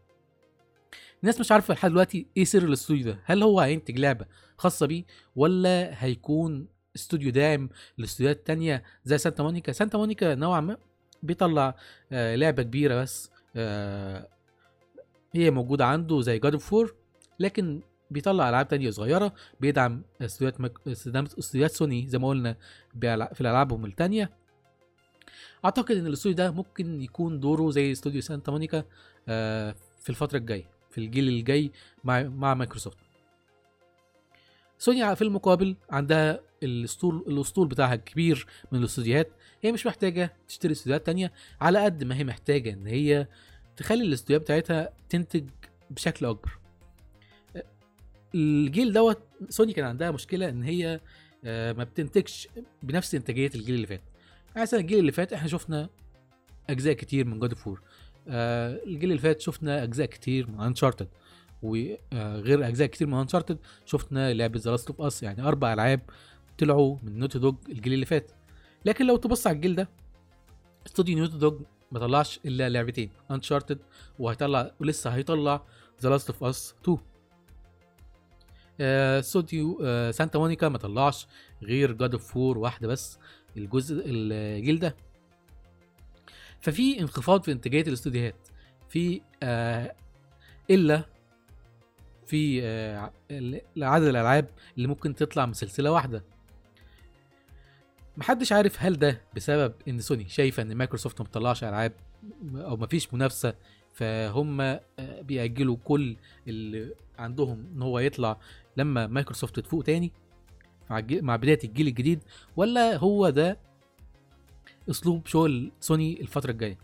الناس مش عارفة لحد دلوقتي إيه سر الاستوديو ده هل هو هينتج لعبة خاصة بيه ولا هيكون استوديو داعم لاستوديوهات تانية زي سانتا مونيكا. سانتا مونيكا نوعا ما بيطلع آه، لعبة كبيرة بس آه، هي موجودة عنده زي God of War لكن بيطلع ألعاب تانية صغيرة بيدعم استوديوهات مك... استوديوهات سوني زي ما قلنا في الألعابهم التانية. أعتقد إن الاستوديو ده ممكن يكون دوره زي استوديو سانتا مونيكا آه، في الفترة الجاية في الجيل الجاي مع مع مايكروسوفت. سوني في المقابل عندها الاسطول الأسطول بتاعها كبير من الاستوديوهات هي مش محتاجة تشتري استوديوهات تانية على قد ما هي محتاجة إن هي تخلي الاستوديوهات بتاعتها تنتج بشكل أكبر. الجيل دوت سوني كان عندها مشكلة إن هي آه، ما بتنتجش بنفس إنتاجية الجيل اللي فات. يعني مثلا الجيل اللي فات إحنا شفنا أجزاء كتير من God of War آه الجيل اللي فات شفنا أجزاء كتير من Uncharted وغير أجزاء كتير من Uncharted شفنا لعبة The Last of Us يعني أربع ألعاب طلعوا من Naughty Dog الجيل اللي فات. لكن لو تبص على الجيل ده استوديو Naughty Dog ما طلعش إلا لعبتين Uncharted وهيطلع ولسه هيطلع The Last of Us 2 آه، استوديو آه، سانتا مونيكا ما طلعش غير God of War واحدة بس الجزء الجيل ده. ففي انخفاض في انتاجية الاستوديوهات. في آه إلا في آه عدد الألعاب اللي ممكن تطلع من سلسلة واحدة. محدش عارف هل ده بسبب إن سوني شايفة إن مايكروسوفت ما بتطلعش ألعاب أو مفيش منافسة فهم آه، بيأجلوا كل اللي عندهم إن هو يطلع لما مايكروسوفت تفوق تاني مع بداية الجيل الجديد ولا هو ده أسلوب شغل سوني الفترة الجاية؟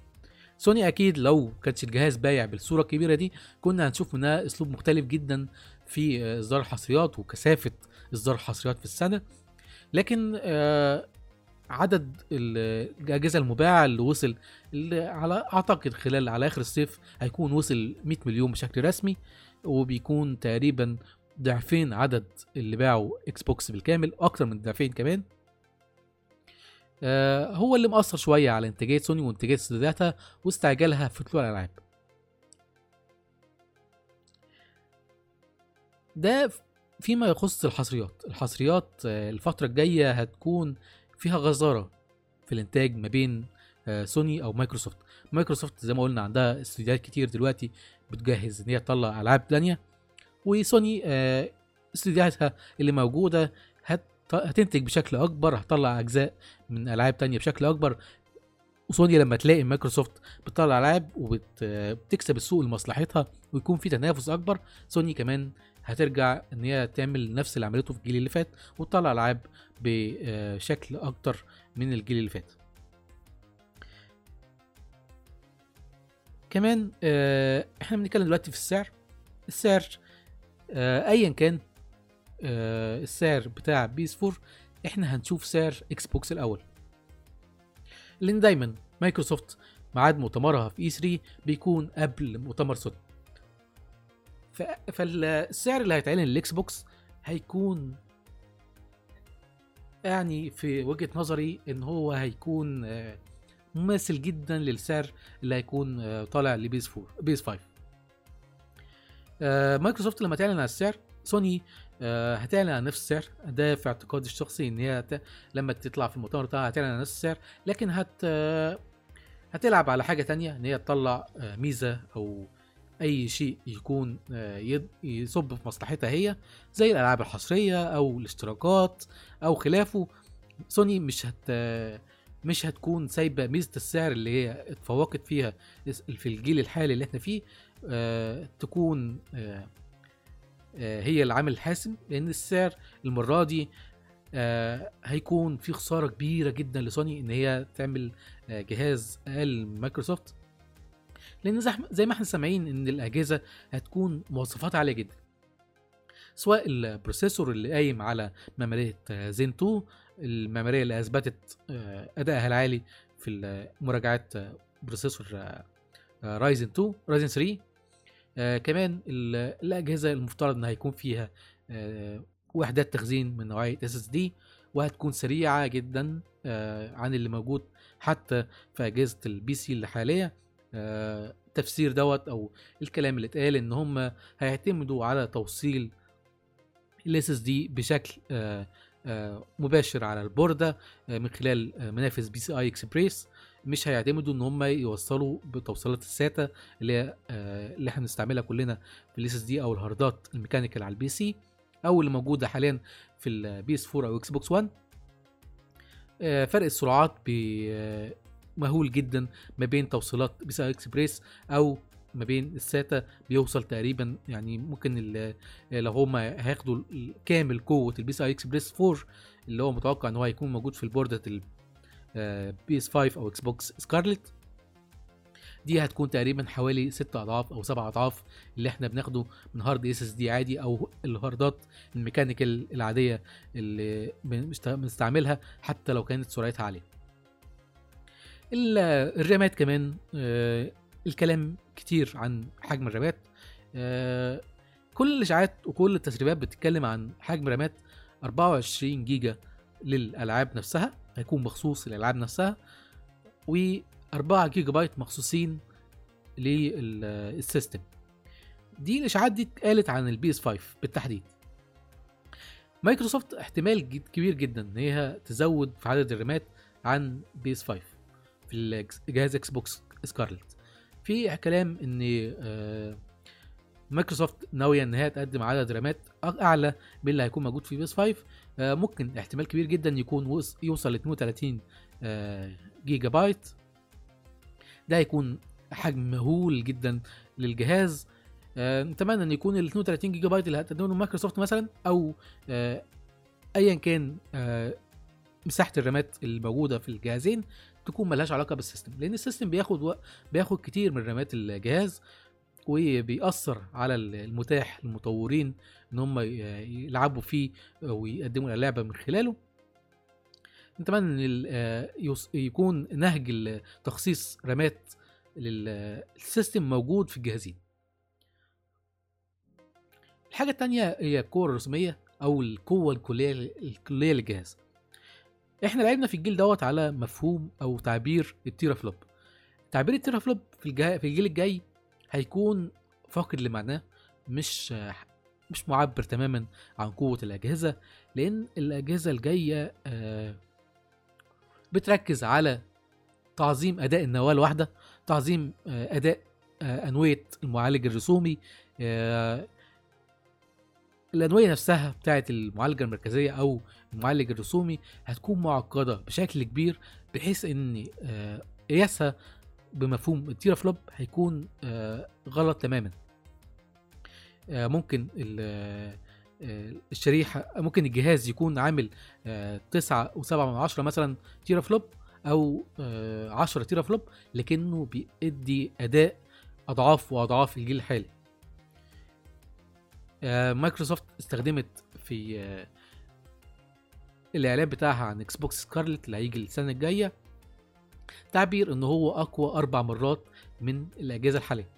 سوني أكيد لو كانش الجهاز بايع بالصورة الكبيرة دي كنا هنشوف منها أسلوب مختلف جدا في آه، اصدار الحصريات وكثافة اصدار الحصريات في السنة لكن آه، عدد ال- الأجهزة المباعة اللي وصل اللي على أعتقد خلال على آخر الصيف هيكون وصل 100 مليون بشكل رسمي وبيكون تقريبا ضعفين عدد اللي باعوا إكس بوكس بالكامل أكتر من ضعفين كمان. آه، هو اللي مأثر شوية على انتاجية سوني وانتاجية استوديوهاتها واستعجالها في طلوع الألعاب. ده فيما يخص الحصريات. الحصريات آه، الفترة الجاية هتكون فيها غزارة في الإنتاج ما بين آه، سوني أو مايكروسوفت. مايكروسوفت زي ما قلنا عندها استوديوهات كتير دلوقتي بتجهز إن هي تطلع ألعاب تانية. وسوني آه، استوديوهاتها اللي موجودة هت- هتنتج بشكل أكبر هتطلع أجزاء من ألعاب تانية بشكل أكبر. وسوني لما تلاقي مايكروسوفت بتطلع ألعاب وبتكسب السوق لمصلحتها ويكون في تنافس أكبر سوني كمان هترجع إن هي تعمل نفس اللي عملته في الجيل اللي فات وتطلع ألعاب بشكل أكتر من الجيل اللي فات. كمان آه، إحنا بنتكلم دلوقتي في السعر. السعر آه، ايا كان آه، السعر بتاع PS 4 إحنا هنشوف سعر إكس بوكس الأول. لأن دايما مايكروسوفت ميعاد مؤتمرها في E 3 بيكون قبل مؤتمر سوني. فالسعر اللي هيتعلن للإكس بوكس هيكون يعني في وجهة نظري إن هو هيكون آه، مماثل جدا للسعر اللي هيكون آه، طالع ل PS 4 PS 5 آه، مايكروسوفت لما تعلن عن السعر سوني هتعلن عن نفس السعر ده في اعتقادي الشخصي إن هي. لما تطلع في المؤتمر بتاعها هتعلن عن نفس السعر لكن هت هتلعب على حاجة تانية إن هي تطلع ميزة أو أي شيء يكون آه، يصب في مصلحتها هي زي الألعاب الحصرية أو الاشتراكات أو خلافه. سوني مش هت مش هتكون سايبة ميزة السعر اللي هي اتفوقت فيها في الجيل الحالي اللي إحنا فيه آه، تكون آه، هي العامل الحاسم لأن السعر المرة دي هيكون في خسارة كبيرة جدا لسوني إن هي تعمل جهاز أقل من مايكروسوفت. لأن زي ما إحنا سامعين إن الأجهزة هتكون مواصفات عالية جدا. سواء ال processor اللي قايم على ميمورية زين 2 المعمارية اللي أثبتت آه، أدائها العالي في مراجعات آه، processor Ryzen 2 Ryzen 3 آه، كمان ال- الأجهزة المفترض ان هيكون فيها آه، وحدات تخزين من نوعية SSD وهتكون سريعة جدا آه، عن اللي موجود حتى في أجهزة ال PC الحاليه آه، التفسير دوت أو الكلام اللي اتقال إن هم هيعتمدوا على توصيل ال SSD بشكل آه، آه، مباشر على البوردة آه، من خلال آه، منافذ PCI Express مش هيعتمدوا إن هم يوصلوا بتوصيلات ال SATA اللي هي آه، اللي إحنا بنستعملها كلنا في ال SSD أو الهاردات ال mechanical على ال PC أو اللي موجودة حاليا في ال PS 4 أو إكس بوكس 1 آه، فرق السرعات آه، مهول جدا ما بين توصيلات PCI Express أو ما بين ال SATA بيوصل تقريبا يعني ممكن ال- لو هم هياخدوا كامل قوة ال PCI Express 4 اللي هو متوقع إن هو هيكون موجود في البوردة ال PS 5 أو إكس بوكس Scarlett. دي هتكون تقريبا حوالي ست أضعاف أو سبع أضعاف اللي إحنا بناخده من hard SSD عادي أو الهاردات ال mechanical العادية اللي بنست- بنستعملها حتى لو كانت سرعتها عالية. ال- الرامات كمان آه، الكلام كتير عن حجم الرامات آه، كل الإشاعات وكل التسريبات بتتكلم عن حجم رامات 24 جيجا للألعاب نفسها هيكون مخصوص للألعاب نفسها و4 جيجا بايت مخصوصين لل system. دي الإشاعات دي اتقالت عن ال PS 5 بالتحديد. مايكروسوفت احتمال كبير جدا إن هي تزود في عدد الرامات عن PS 5 في جهاز إكس بوكس Scarlett في كلام إن آه، مايكروسوفت ناوية إن هي تقدم عدد رامات أعلى من اللي هيكون موجود في PS 5 آه، ممكن احتمال كبير جدا يكون وص- يوصل ل 32 آه، جيجا بايت ده هيكون حجم مهول جدا للجهاز. آه، نتمنى إن يكون ال 32 جيجا بايت اللي هتقدمه مايكروسوفت مثلا أو ايا كان مساحة الرامات الموجودة في الجهازين تكون ملهاش علاقة بال system لأن ال system بياخد وق- بياخد كتير من رامات الجهاز وبيأثر على المتاح للمطورين إن هم يلعبوا فيه ويقدموا اللعبة من خلاله نتمنى إن آه، يكون نهج تخصيص رامات لل system موجود في الجهازين الحاجة التانية هي القوة الرسومية أو القوة الكلية الكلية للجهاز. إحنا لعبنا في الجيل دوت على مفهوم أو تعبير التيرا فلوب. تعبير التيرا فلوب في الجا... في الجيل الجاي هيكون فاقد لمعناه مش مش معبر تماما عن قوة الأجهزة لأن الأجهزة الجاية آه، بتركز على تعظيم أداء النواة الواحدة تعظيم آه، أداء آه، أنوية المعالج الرسومي آه، الأنوية نفسها بتاعت المعالجة المركزية أو المعالج الرسومي هتكون معقدة بشكل كبير بحيث آه، قياسها بمفهوم التيرا فلوب هيكون آه، غلط تماما. آه، ممكن ال- آه، آه، الشريحة ممكن الجهاز يكون عامل آه، تسعة وسبعة من عشرة مثلا تيرا فلوب أو آه، عشرة teraflop لكنه بيدي أداء أضعاف وأضعاف الجيل الحالي. آه، مايكروسوفت استخدمت في آه، الإعلان بتاعها عن إكس بوكس Scarlett اللي هيجي السنة الجاية. تعبير إن هو أقوى أربع مرات من الأجهزة الحالية.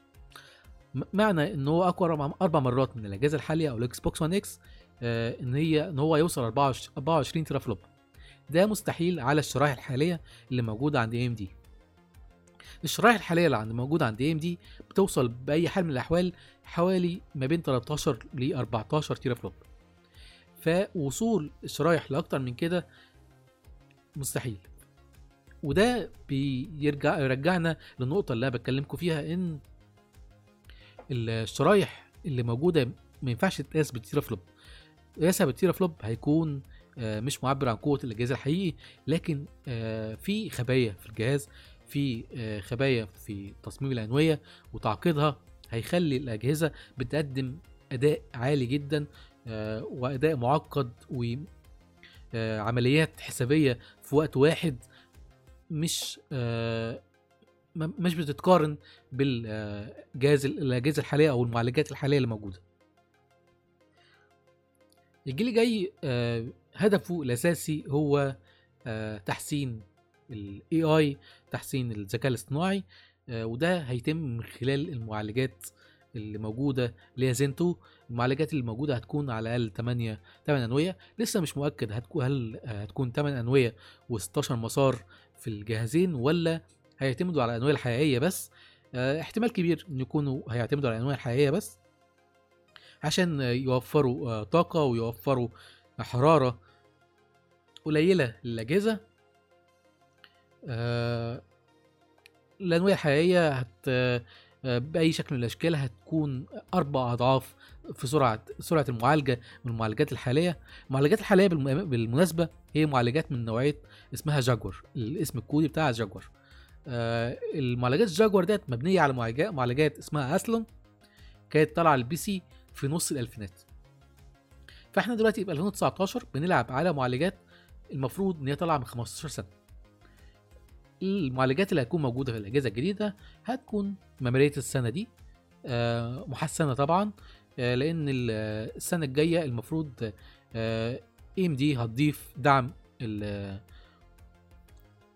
معنى إن هو أقوى أربع مرات من الأجهزة الحالية أو الاكس بوكس One X آه، إن هي إن هو يوصل 24 24 teraflop ده مستحيل على الشرائح الحالية اللي موجودة عند AMD الشرائح الحاليه اللي عند موجوده عند AMD بتوصل بأي حال من الأحوال حوالي ما بين 13 ل 14 teraflop فوصول الشرايح لأكتر من كده مستحيل. وده بيرجع يرجعنا للنقطه اللي أنا بتكلمكم فيها إن الشرايح اللي موجودة ما ينفعش تتقاس بال teraflop. قياسها بالتيرا فلوب هيكون آه، مش معبر عن قوة الجهاز الحقيقي لكن آه، في خبايا في الجهاز في آه، خبايا في تصميم الانويه وتعقيدها هيخلي الأجهزة بتقدم أداء عالي جدا آه، وأداء معقد وعمليات حسابية في وقت واحد مش آه، مش بتتقارن بالجهاز الأجهزة الحالية أو المعالجات الحالية اللي موجودة. الجيل الجاي آه، هدفه الأساسي هو آه، تحسين الاي اي تحسين الذكاء الاصطناعي آه، وده هيتم من خلال المعالجات اللي موجودة اللي هي زين 2 المعالجات اللي موجودة هتكون على الأقل 8 8 أنوية. لسه مش مؤكد هتكون هل هتكون 8 أنوية و16 مسار في الجهازين ولا هيعتمدوا على الأنوية الحقيقية بس؟ آه، احتمال كبير إن يكونوا هيعتمدوا على الأنوية الحقيقية بس عشان يوفروا آه، طاقة ويوفروا حرارة قليلة للأجهزة. آه، الانويه الحقيقية هت آه، بأي شكل من الأشكال هتكون أربع أضعاف في سرعة سرعة المعالجة من المعالجات الحالية. المعالجات الحالية بالم- بالمناسبة هي معالجات من نوعية اسمها جاكور الاسم الكودي بتاعها جاكور. آه، المعالجات الجاكور ديت مبنية على معالجات اسمها Athlon كانت طالعة ال PC في نص الألفينات. فإحنا دلوقتي في 2019 بنلعب على معالجات المفروض إن هي طالعة من 15 سنة. المعالجات اللي هتكون موجودة في الأجهزة الجديدة هتكون معمارية السنة دي. آه، محسنة طبعا آه، لأن ال- آه، السنة الجاية المفروض AMD هتضيف دعم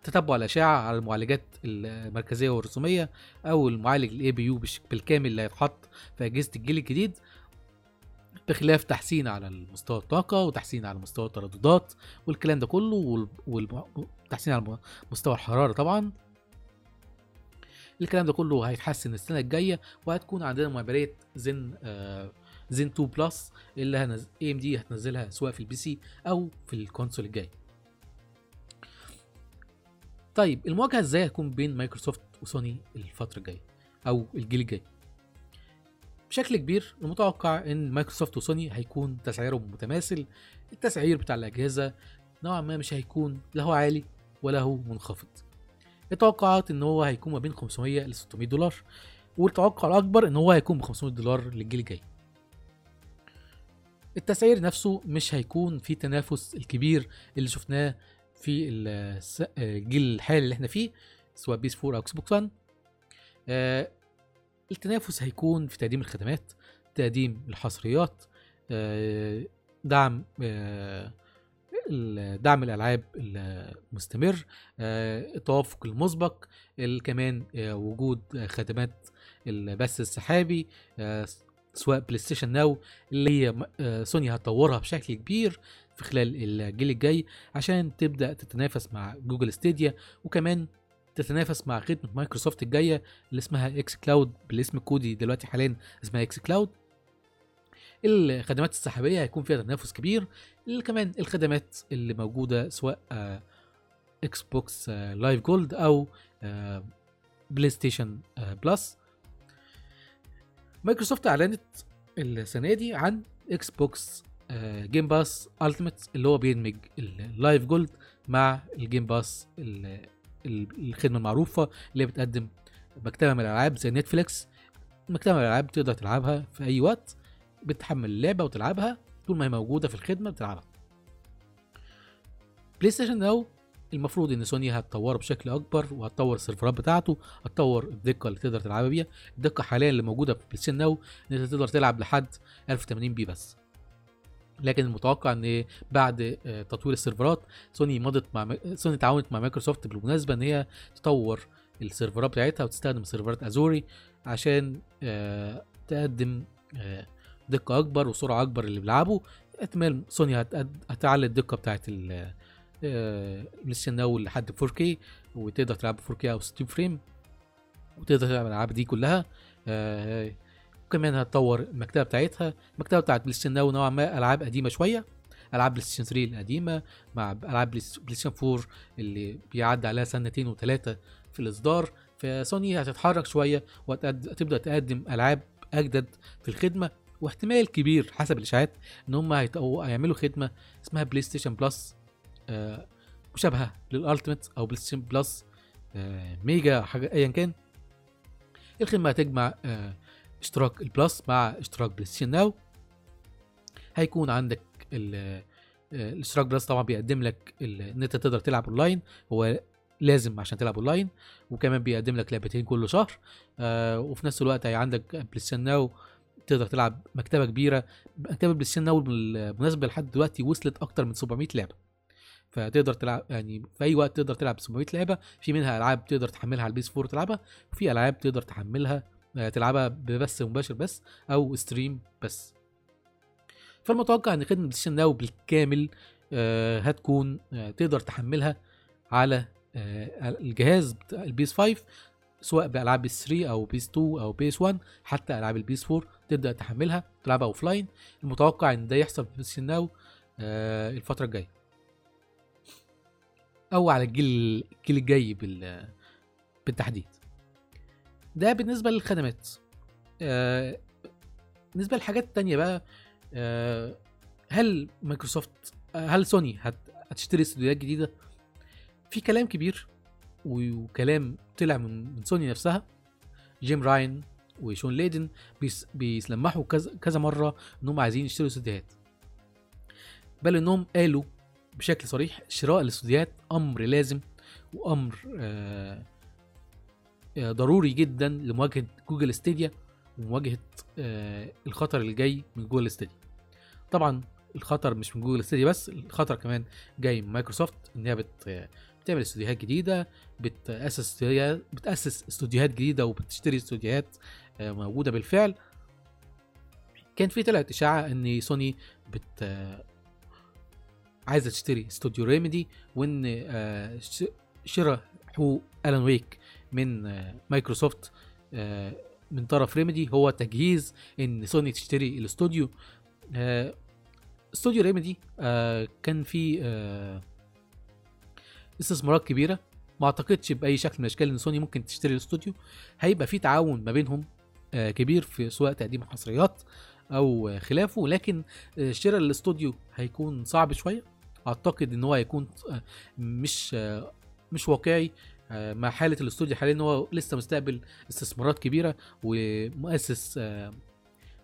تتبع الأشعة على المعالجات المركزية والرسومية أو المعالج ال APU بالكامل اللي هيتحط في أجهزة الجيل الجديد. بخلاف تحسين على مستوى الطاقة وتحسين على مستوى الترددات والكلام ده كله والتحسين على مستوى الحرارة طبعا. الكلام ده كله هيتحسن السنة الجاية وهتكون عندنا معماريه زين آه زين 2 plus اللي هنز... AMD هتنزلها سواء في ال PC أو في ال console الجاي. طيب المواجهة إزاي هتكون بين مايكروسوفت وسوني الفترة الجاية أو الجيل الجاي. بشكل كبير المتوقع إن مايكروسوفت وسوني هيكون تسعيرهم متماثل. التسعير بتاع الأجهزة نوعا ما مش هيكون لا هو عالي ولا هو منخفض. التوقعات إن هو هيكون ما بين 500 ل 600 دولار والتوقع الأكبر إن هو هيكون ب 500 دولار للجيل الجاي. التسعير نفسه مش هيكون في تنافس الكبير اللي شفناه في الجيل الحالي اللي إحنا فيه سواء PS4 أو Xbox 1 آه، التنافس هيكون في تقديم الخدمات تقديم الحصريات آه، دعم آه، دعم الألعاب المستمر آه، التوافق المسبق ال- كمان وجود خدمات البث السحابي سواء PlayStation Now اللي هي سوني هتطورها بشكل كبير في خلال الجيل الجاي عشان تبدأ تتنافس مع Google Stadia وكمان تتنافس مع خدمه مايكروسوفت الجاية اللي اسمها xCloud بالاسم الكودي دلوقتي حاليا اسمها xCloud الخدمات السحابية هيكون فيها تنافس كبير. كمان الخدمات اللي موجودة سواء Xbox Live Gold أو PlayStation Plus مايكروسوفت أعلنت السنة دي عن Xbox Game Pass Ultimate اللي هو بيدمج ال Live Gold مع ال Game Pass الخدمة المعروفة اللي بتقدم مكتبة من الألعاب زي Netflix. مكتبة من الألعاب تقدر تلعبها في أي وقت بتحمل اللعبه وتلعبها طول ما هي موجودة في الخدمة بتلعبها. PlayStation Now المفروض إن سوني هتطوره بشكل أكبر وهتطور السيرفرات بتاعته هتطور الدقة اللي تقدر تلعبها بيها. الدقة حاليا اللي موجودة في PlayStation Now إن أنت تقدر تلعب لحد 1080 p بس. لكن المتوقع إن بعد آه، تطوير السيرفرات سوني مضت مع سوني تعاونت مع مايكروسوفت بالمناسبة إن هي تطور السيرفرات بتاعتها وتستخدم سيرفرات Azure عشان آه، تقدم آه، دقة أكبر وسرعة أكبر اللي بيلعبوا. احتمال سوني هتعلي الدقة بتاعت ال Station Now لحد 4K وتقدر تلعب 4K أو 60 frame وتقدر تلعب الألعاب دي كلها. وكمان هتطور المكتبة بتاعتها. المكتبة بتاعت PlayStation نوعا ما ألعاب قديمة شوية. ألعاب PlayStation 3 القديمة مع ألعاب PlayStation 4 اللي بيعدي عليها سنتين وثلاثه في الإصدار. فسوني هتتحرك شوية وهتبدا تقدم ألعاب أجدد في الخدمة. واحتمال كبير حسب الإشاعات إن هم هيعملوا خدمة اسمها PlayStation Plus مشابهة لل Ultimate أو PlayStation Plus Mega حاجة ايا كان. الخدمة هتجمع آه، اشتراك ال Plus مع اشتراك Station Now هيكون عندك آه، الاشتراك Plus طبعا بيقدم لك إن أنت تقدر تلعب اونلاين هو لازم عشان تلعب اونلاين وكمان بيقدم لك لعبتين كل شهر. آه وفي نفس الوقت هي عندك Play Now تقدر تلعب مكتبة كبيرة. مكتبة Play Now بالمناسبة لحد دلوقتي وصلت أكتر من 700 لعبة. فتقدر تلعب يعني في أي وقت تقدر تلعب 700 لعبة. في منها ألعاب تقدر تحملها على ال PS4 تلعبها وفي ألعاب تقدر تحملها تلعبها ببث مباشر بس أو stream بس. فالمتوقع إن خدمة PlayStation Now بالكامل آه، هتكون آه، تقدر تحملها على آه، الجهاز ال PS 5 سواء بألعاب PS 3 أو PS 2 أو PS 1 حتى ألعاب ال PS 4 تبدأ تحملها تلعبها offline المتوقع إن ده يحصل في PlayStation Now آه، الفترة الجاية. أو على الجيل الجيل الجاي بال بالتحديد. ده بالنسبة للخدمات. آه، بالنسبة للحاجات التانية بقى آه، هل مايكروسوفت آه، هل سوني هت- هتشتري استوديوهات جديدة؟ في كلام كبير وكلام طلع من من سوني نفسها. جيم راين وشون ليدن بي بيلمحوا كذا كذا مرة إنهم عايزين يشتروا استوديوهات. بل إنهم قالوا بشكل صريح شراء الاستوديوهات أمر لازم وأمر آه، ضروري جدا لمواجهة Google Stadia ومواجهة آه، الخطر اللي جاي من Google Stadia. طبعا الخطر مش من Google Stadia بس الخطر كمان جاي من مايكروسوفت إن هي بت بتعمل استوديوهات جديدة بتأسس استوديوهات بتأسس استوديوهات جديدة وبتشتري استوديوهات آه، موجودة بالفعل. كان في طلعت إشاعة إن سوني بت آه، عايزة تشتري استوديو Remedy وإن آه، شراء حقوق Alan Wake من آه، مايكروسوفت آه، من طرف Remedy هو تجهيز إن سوني تشتري الاستوديو آه، استوديو Remedy آه، كان في آه، استثمارات كبيرة. ما أعتقدش بأي شكل من الأشكال إن سوني ممكن تشتري الاستوديو هيبقى في تعاون ما بينهم آه، كبير في سواء تقديم حصريات أو آه، خلافه. لكن آه، شراء الاستوديو هيكون صعب شوية. أعتقد إن هو هيكون آه، مش آه، مش واقعي. آه، مع حالة الاستوديو حاليا إن هو لسه مستقبل استثمارات كبيرة ومؤسس آه،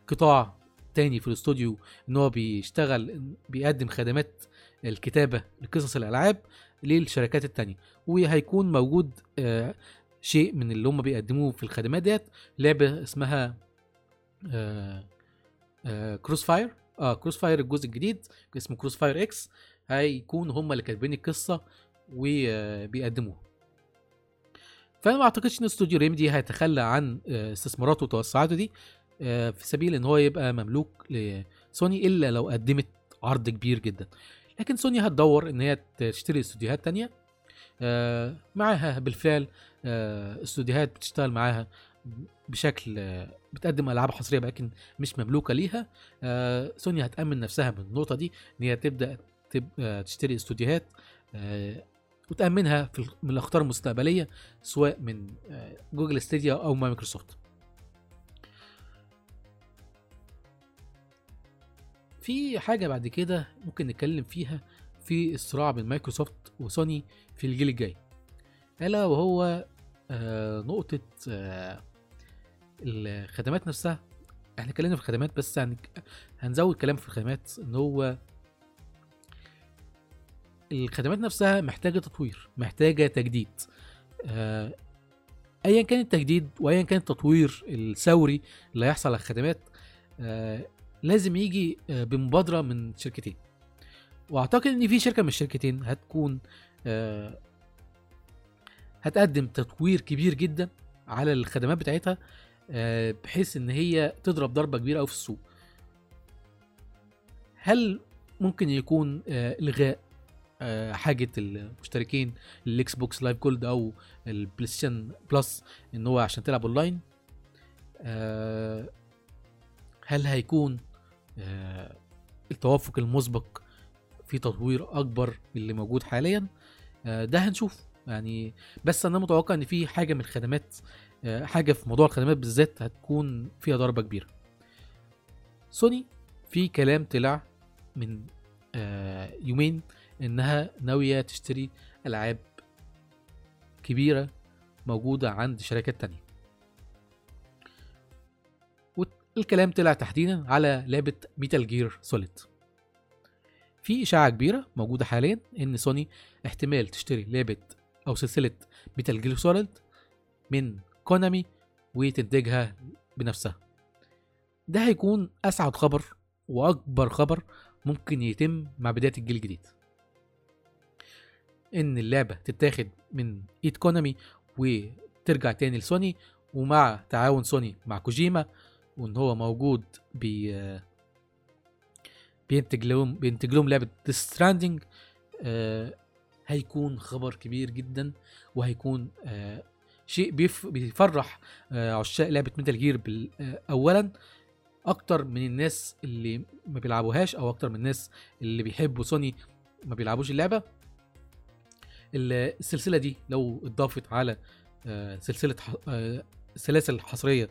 قطاع تاني في الاستوديو إن هو بيشتغل بيقدم خدمات الكتابة لقصص الألعاب للشركات التانية. وهيكون موجود آه، شيء من اللي هم بيقدموه في الخدمات ديت لعبة اسمها آه، آه، Crossfire آه Crossfire الجزء الجديد اسمه Crossfire X هيكون هم اللي كاتبين القصة وبيقدموها. فأنا ما أعتقدش إن استوديو Remedy هيتخلى عن آه، استثماراته وتوسعاته دي آه، في سبيل إن هو يبقى مملوك لسوني إلا لو قدمت عرض كبير جدا. لكن سوني هتدور إن هي تشتري استوديوهات تانية آه، معاها بالفعل استوديوهات بتشتغل معاها بشكل بتقدم ألعاب حصرية لكن مش مملوكة ليها. سوني هتأمن نفسها من النقطه دي إن هي تبدأ تب- تشتري استوديوهات وتامنها في من الأخطار المستقبلية سواء من آه، Google Stadia أو مايكروسوفت. في حاجة بعد كده ممكن نتكلم فيها في الصراع بين مايكروسوفت وسوني في الجيل الجاي. ألا وهو آه، نقطة آه، الخدمات نفسها. إحنا اتكلمنا في الخدمات بس هن- هنزود كلام في الخدمات إن هو الخدمات نفسها محتاجة تطوير محتاجة تجديد. آه، ايا كان التجديد وايا كان التطوير الثوري اللي هيحصل على الخدمات آه، لازم يجي آه، بمبادرة من شركتين. وأعتقد إن في شركة من الشركتين هتكون هتقدم تطوير كبير جدا على الخدمات بتاعتها بحيث إن هي تضرب ضربة كبيرة قوي في السوق. هل ممكن يكون إلغاء؟ حاجة المشتركين لل Xbox Live Gold أو ال PlayStation Plus إن هو عشان تلعب أونلاين آه، هل هيكون آه، التوافق المسبق في تطوير أكبر من اللي موجود حاليا؟ آه، ده هنشوف. يعني بس أنا متوقع إن في حاجة من الخدمات آه، حاجة في موضوع الخدمات بالذات هتكون فيها ضربه كبيرة. سوني في كلام طلع من آه، يومين إنها ناوية تشتري ألعاب كبيرة موجودة عند شركات تانية. والكلام طلع تحديدا على لعبة Metal Gear Solid في إشاعة كبيرة موجودة حاليا إن سوني احتمال تشتري لعبة أو سلسلة Metal Gear Solid من كونامي وتنتجها بنفسها. ده هيكون أسعد خبر وأكبر خبر ممكن يتم مع بداية الجيل الجديد. إن اللعبة تتاخد من إيد كونامي وترجع تاني لسوني ومع تعاون سوني مع كوجيما وإن هو موجود بي بينتج لهم بينتج لهم لعبة Stranding آه هيكون خبر كبير جدا وهيكون آه شيء بيف بيفرح آه عشاق لعبة Metal Gear آه اولا. أكتر من الناس اللي ما بيلعبوهاش أو أكتر من الناس اللي بيحبوا سوني ما بيلعبوش اللعبة. ال- السلسلة دي لو اتضافت على آه، سلسلة آه، السلاسل الحصرية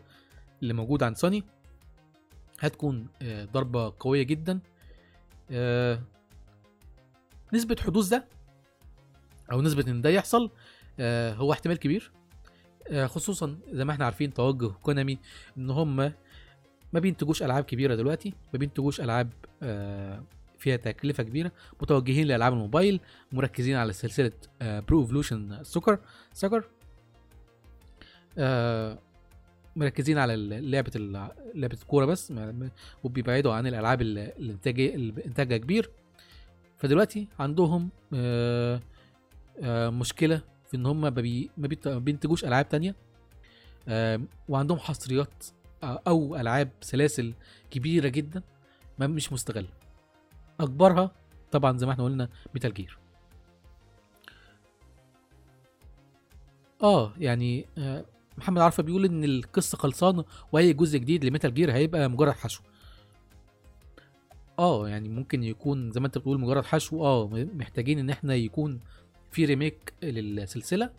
اللي موجودة عند سوني هتكون آه، ضربة قوية جدا. نسبة حدوث ده أو نسبة إن ده يحصل هو احتمال كبير. خصوصا زي ما إحنا عارفين توجه كونامي إن هم ما بينتجوش ألعاب كبيرة دلوقتي ما بينتجوش ألعاب فيها تكلفة كبيرة. متوجهين لألعاب الموبايل مركزين على سلسلة Pro Evolution Soccer Soccer مركزين على لعبة لعبة الكورة بس وبيبعدوا عن الألعاب ال- الانتاج اللي انتاجها كبير. فدلوقتي عندهم آه، آه، مشكلة في إن هم ما بينتجوش ألعاب تانية. آه، وعندهم حصريات أو ألعاب سلاسل كبيرة جدا ما مش مستغلة. أكبرها طبعا زي ما إحنا قلنا Metal Gear. آه يعني آه، محمد عرفة بيقول إن القصة خلصانة وأي جزء جديد ل Metal Gear هيبقى مجرد حشو. آه يعني ممكن يكون زي ما أنت بتقول مجرد حشو. آه محتاجين إن إحنا يكون في remake للسلسلة.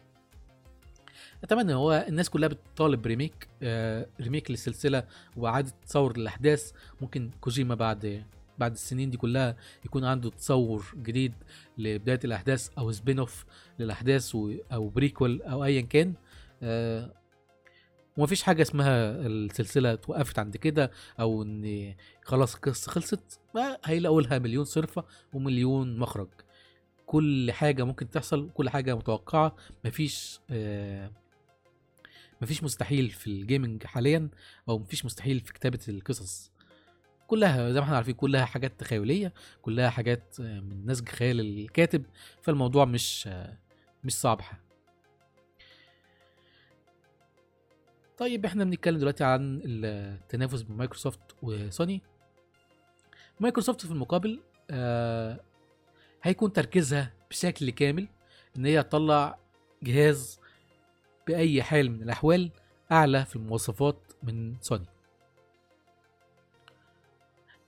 أتمنى هو الناس كلها بتطالب ب remake آه remake للسلسلة وإعادة تصور الأحداث. ممكن كوجيما بعد بعد السنين دي كلها يكون عنده تصور جديد لبداية الأحداث أو spin-off للاحداث أو prequel أو ايا كان. آه ومفيش حاجة اسمها السلسلة توقفت عند كده أو إن خلاص القصة خلصت. هيلاقوا لها مليون صرفة ومليون مخرج. كل حاجة ممكن تحصل كل حاجة متوقعة. مفيش آه مفيش مستحيل في ال gaming حاليا أو مفيش مستحيل في كتابة القصص. كلها زي ما إحنا عارفين كلها حاجات تخيلية كلها حاجات من نسج خيال الكاتب فالموضوع مش مش صعب طيب إحنا بنتكلم دلوقتي عن التنافس بين مايكروسوفت وسوني. مايكروسوفت في المقابل آه هيكون تركيزها بشكل كامل إن هي تطلع جهاز بأي حال من الأحوال أعلى في المواصفات من سوني.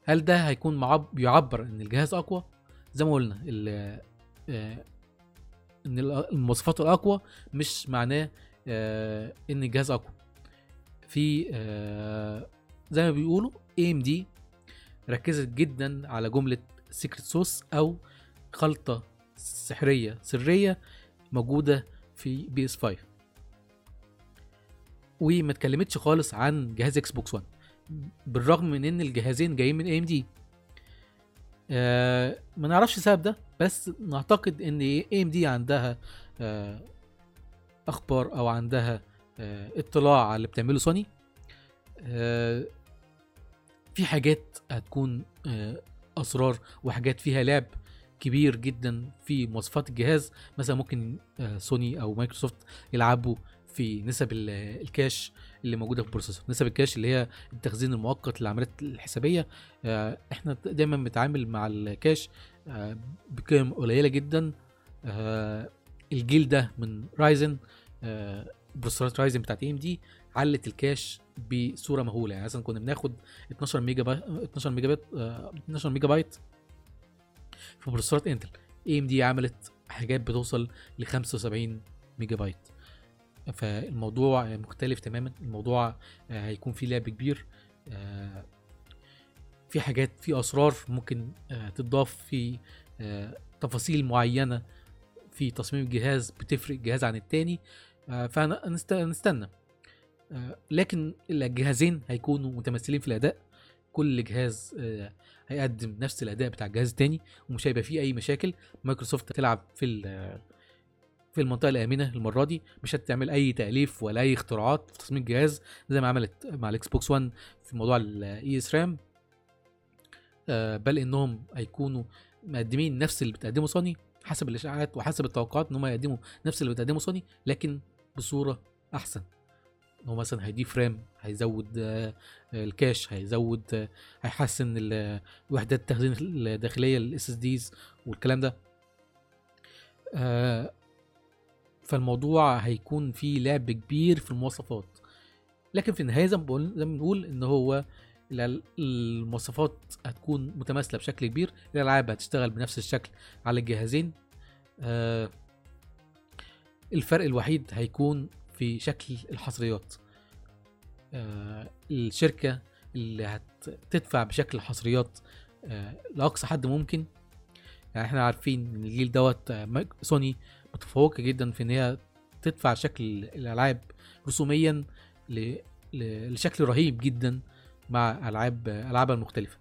هل ده هيكون معب... بيعبر إن الجهاز أقوى؟ زي ما قلنا آه، إن ال- المواصفات الأقوى مش معناه آه، إن الجهاز أقوى. في آه، زي ما بيقولوا AMD ركزت جدا على جملة secret sauce أو خلطة سحرية سرية موجودة في PS5 وما اتكلمتش خالص عن جهاز Xbox One بالرغم من إن الجهازين جايين من AMD ما نعرفش السبب ده بس نعتقد إن AMD عندها آه، أخبار أو عندها آه، اطلاع على اللي بتعمله سوني. آه، في حاجات هتكون آه، أسرار وحاجات فيها لعب كبير جدا في مواصفات الجهاز. مثلا ممكن آه، سوني أو مايكروسوفت يلعبوا في نسب ال- ال cache. اللي موجودة في ال processor نسب ال cache اللي هي التخزين المؤقت للعمليات الحسابية آه، إحنا دايما بنتعامل مع ال cache آه، بقيم قليلة جدا. آه، الجيل ده من Ryzen processorات Ryzen بتاعت AMD علت ال cache بصورة مهولة. يعني مثلا كنا بناخد 12 ميجا بايت 12 ميجا بايت آه، 12 ميجا بايت في processorات Intel AMD عملت حاجات بتوصل ل 75 ميجا بايت. فالموضوع مختلف تماما. الموضوع آه، هيكون فيه لعب كبير آه، في حاجات في أسرار ممكن آه، تضاف في تفاصيل معينة في تصميم الجهاز بتفرق جهاز عن التاني فنستنى لكن الجهازين هيكونوا متمثلين في الأداء. كل جهاز هيقدم نفس الأداء بتاع الجهاز التاني ومش هيبقى فيه أي مشاكل. مايكروسوفت هتلعب في في المنطقة الآمنة المرة دي. مش هتعمل أي تأليف ولا أي اختراعات في تصميم الجهاز زي ما عملت مع ال Xbox One في موضوع ال ESRAM بل إنهم هيكونوا مقدمين نفس اللي بتقدمه سوني حسب الإشاعات وحسب التوقعات إن هم يقدموا نفس اللي بتقدمه سوني لكن بصورة أحسن. إن هو مثلا هيضيف RAM هيزود آه، ال cache هيزود آه، هيحسن وحدات التخزين الداخلية ال SSDs والكلام ده. آه، فالموضوع هيكون فيه لعب كبير في المواصفات. لكن في النهاية زي ما بنقول إن هو ال- المواصفات هتكون متماثلة بشكل كبير الألعاب هتشتغل بنفس الشكل على الجهازين. آه، الفرق الوحيد هيكون في شكل الحصريات. آه، الشركة اللي هتدفع بشكل الحصريات آه، لأقصى حد ممكن. يعني إحنا عارفين إن الجيل دوت آه، سوني متفوقة جدا في إن هي تدفع شكل الألعاب رسوميا لشكل رهيب جدا مع ألعاب العابها المختلفه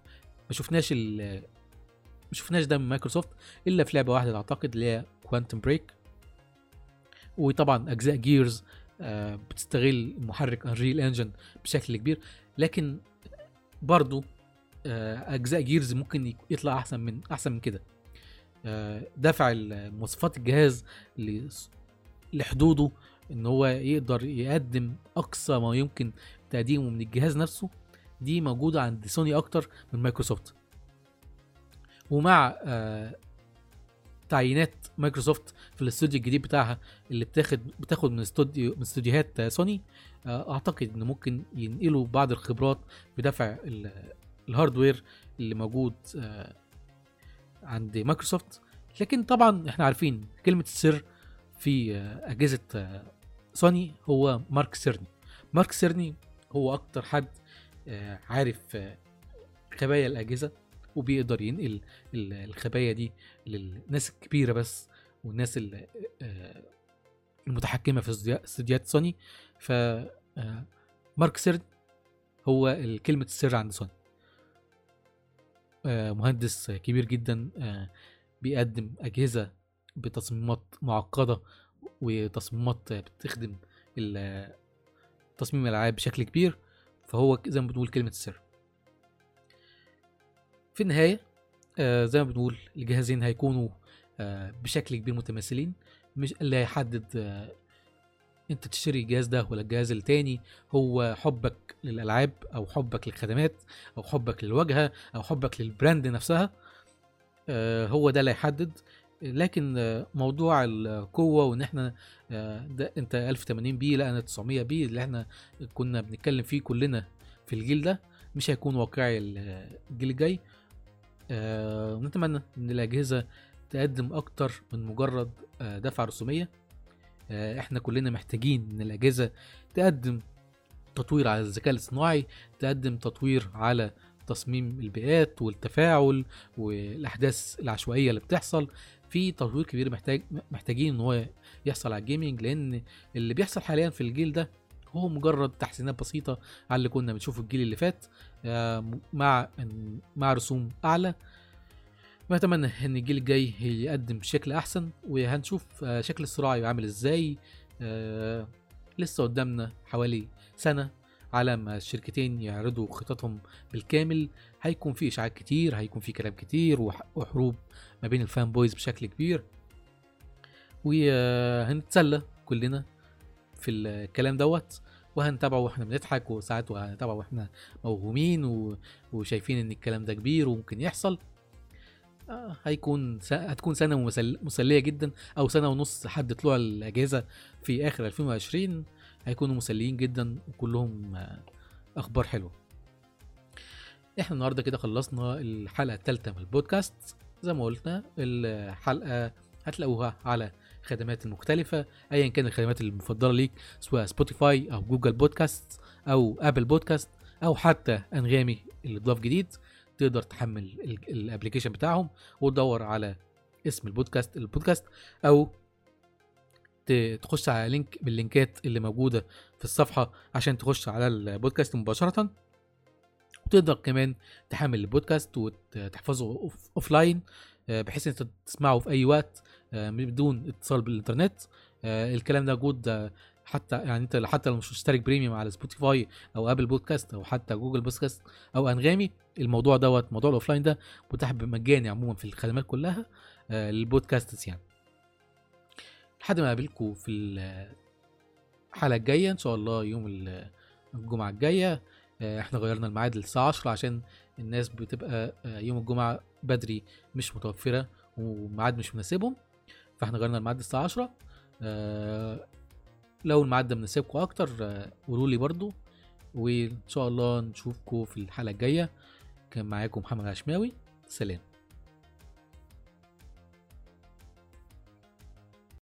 ما شفناش ما شفناش ده من مايكروسوفت إلا في لعبة واحدة أعتقد اللي هي Quantum Break وطبعا أجزاء Gears آه، بتستغل محرك Unreal Engine بشكل كبير. لكن برضو آه، أجزاء Gears ممكن يطلع أحسن من أحسن من كده. دفع ال- مواصفات الجهاز لحدوده إن هو يقدر يقدم أقصى ما يمكن تقديمه من الجهاز نفسه. دي موجودة عند سوني أكتر من مايكروسوفت. ومع آه، تعيينات مايكروسوفت في الاستوديو الجديد بتاعها اللي بتاخد بتاخد من استوديو من استوديوهات آه، سوني آه، أعتقد إن ممكن ينقلوا بعض الخبرات دفع ال- ال hardware اللي موجود آه، عند مايكروسوفت. لكن طبعا إحنا عارفين كلمة السر في أجهزة سوني هو مارك سيرني. مارك سيرني هو أكتر حد آه، عارف آه، خبايا الأجهزة وبيقدر ينقل ال- الخبايا دي للناس الكبيرة بس والناس ال- آه، المتحكمة في استوديوهات سوني. ف مارك سيرني هو كلمة السر عند سوني. مهندس كبير جدا آه، بيقدم أجهزة بتصميمات معقدة وتصميمات بتخدم تصميم الألعاب بشكل كبير فهو زي ما بنقول كلمة السر. في النهاية آه، زي ما بنقول الجهازين هيكونوا آه، بشكل كبير متماثلين مش اللي هيحدد آه، انت تشتري الجهاز ده ولا الجهاز التاني هو حبك للألعاب أو حبك للخدمات أو حبك للواجهة أو حبك لل brand نفسها آه، هو ده اللي هيحدد. لكن آه، موضوع القوة وإن إحنا آه، ده أنت 1080 p لا أنا 900 p اللي إحنا كنا بنتكلم فيه كلنا في الجيل ده مش هيكون واقعي ال- الجيل الجاي. ونتمنى إن الأجهزة تقدم أكتر من مجرد دفعه رسومية. إحنا كلنا محتاجين إن الأجهزة تقدم تطوير على الذكاء الاصطناعي تقدم تطوير على تصميم البيئات والتفاعل والأحداث العشوائية اللي بتحصل. في تطوير كبير محتاج محتاجين إن هو يحصل على الجيمنج لأن اللي بيحصل حاليا في الجيل ده هو مجرد تحسينات بسيطة على اللي كنا بنشوفه الجيل اللي فات آه، مع مع رسوم أعلى. بتمنى إن الجيل الجاي يقدم بشكل أحسن وهنشوف آه، شكل الصراع عامل إزاي. آه، لسه قدامنا حوالي سنة على ما الشركتين يعرضوا خططهم بالكامل. هيكون في إشاعات كتير هيكون في كلام كتير وح- وحروب ما بين الفان بويز بشكل كبير. وهنتسلى كلنا في الكلام دوت وهنتابعه وإحنا بنضحك وساعات وهنتابعه وإحنا موهومين. وشايفين إن الكلام ده كبير وممكن يحصل. آه، هيكون س... هتكون سنة مسل... مسلية جدا أو سنة ونص لحد طلوع الاجهزه في آخر 2020 هيكونوا مسليين جدا وكلهم آه، أخبار حلوة. إحنا النهارده كده خلصنا الحلقة الثالثه من البودكاست. زي ما قلنا الحلقة هتلاقوها على الخدمات المختلفة أيا كان الخدمات المفضلة ليك سواء Spotify أو Google Podcast أو Apple Podcast أو حتى أنغامي اللي ضاف جديد. تقدر تحمل ال- ال application بتاعهم وتدور على اسم البودكاست البودكاست ت- تخش على link من ال linkات اللي موجودة في الصفحة عشان تخش على البودكاست مباشرة. وتقدر كمان تحمل البودكاست وتحفظه offline بحيث أنت تسمعه في أي وقت آه، بدون اتصال بالإنترنت. آه، الكلام ده موجود آه، حتى يعني انت حتى لو مش مشترك premium على Spotify أو Apple Podcast أو حتى Google Podcast أو أنغامي الموضوع دوت موضوع ال offline ده متاح مجاني عموما في الخدمات كلها آه، للبودكاست يعني. لحد ما أقابلكم في الحلقة الجاية إن شاء الله يوم ال- الجمعة الجاية آه، إحنا غيرنا الميعاد للساعة 10 عشان الناس بتبقى آه، يوم الجمعة بدري مش متوفرة وميعاد مش مناسبهم فإحنا غيرنا الميعاد الساعة 10 آه، لو الميعاد ده مناسبكم أكتر قولوا لي برضو وإن شاء الله نشوفكم في الحلقة الجاية. كان معاكم محمد عشماوي سلام.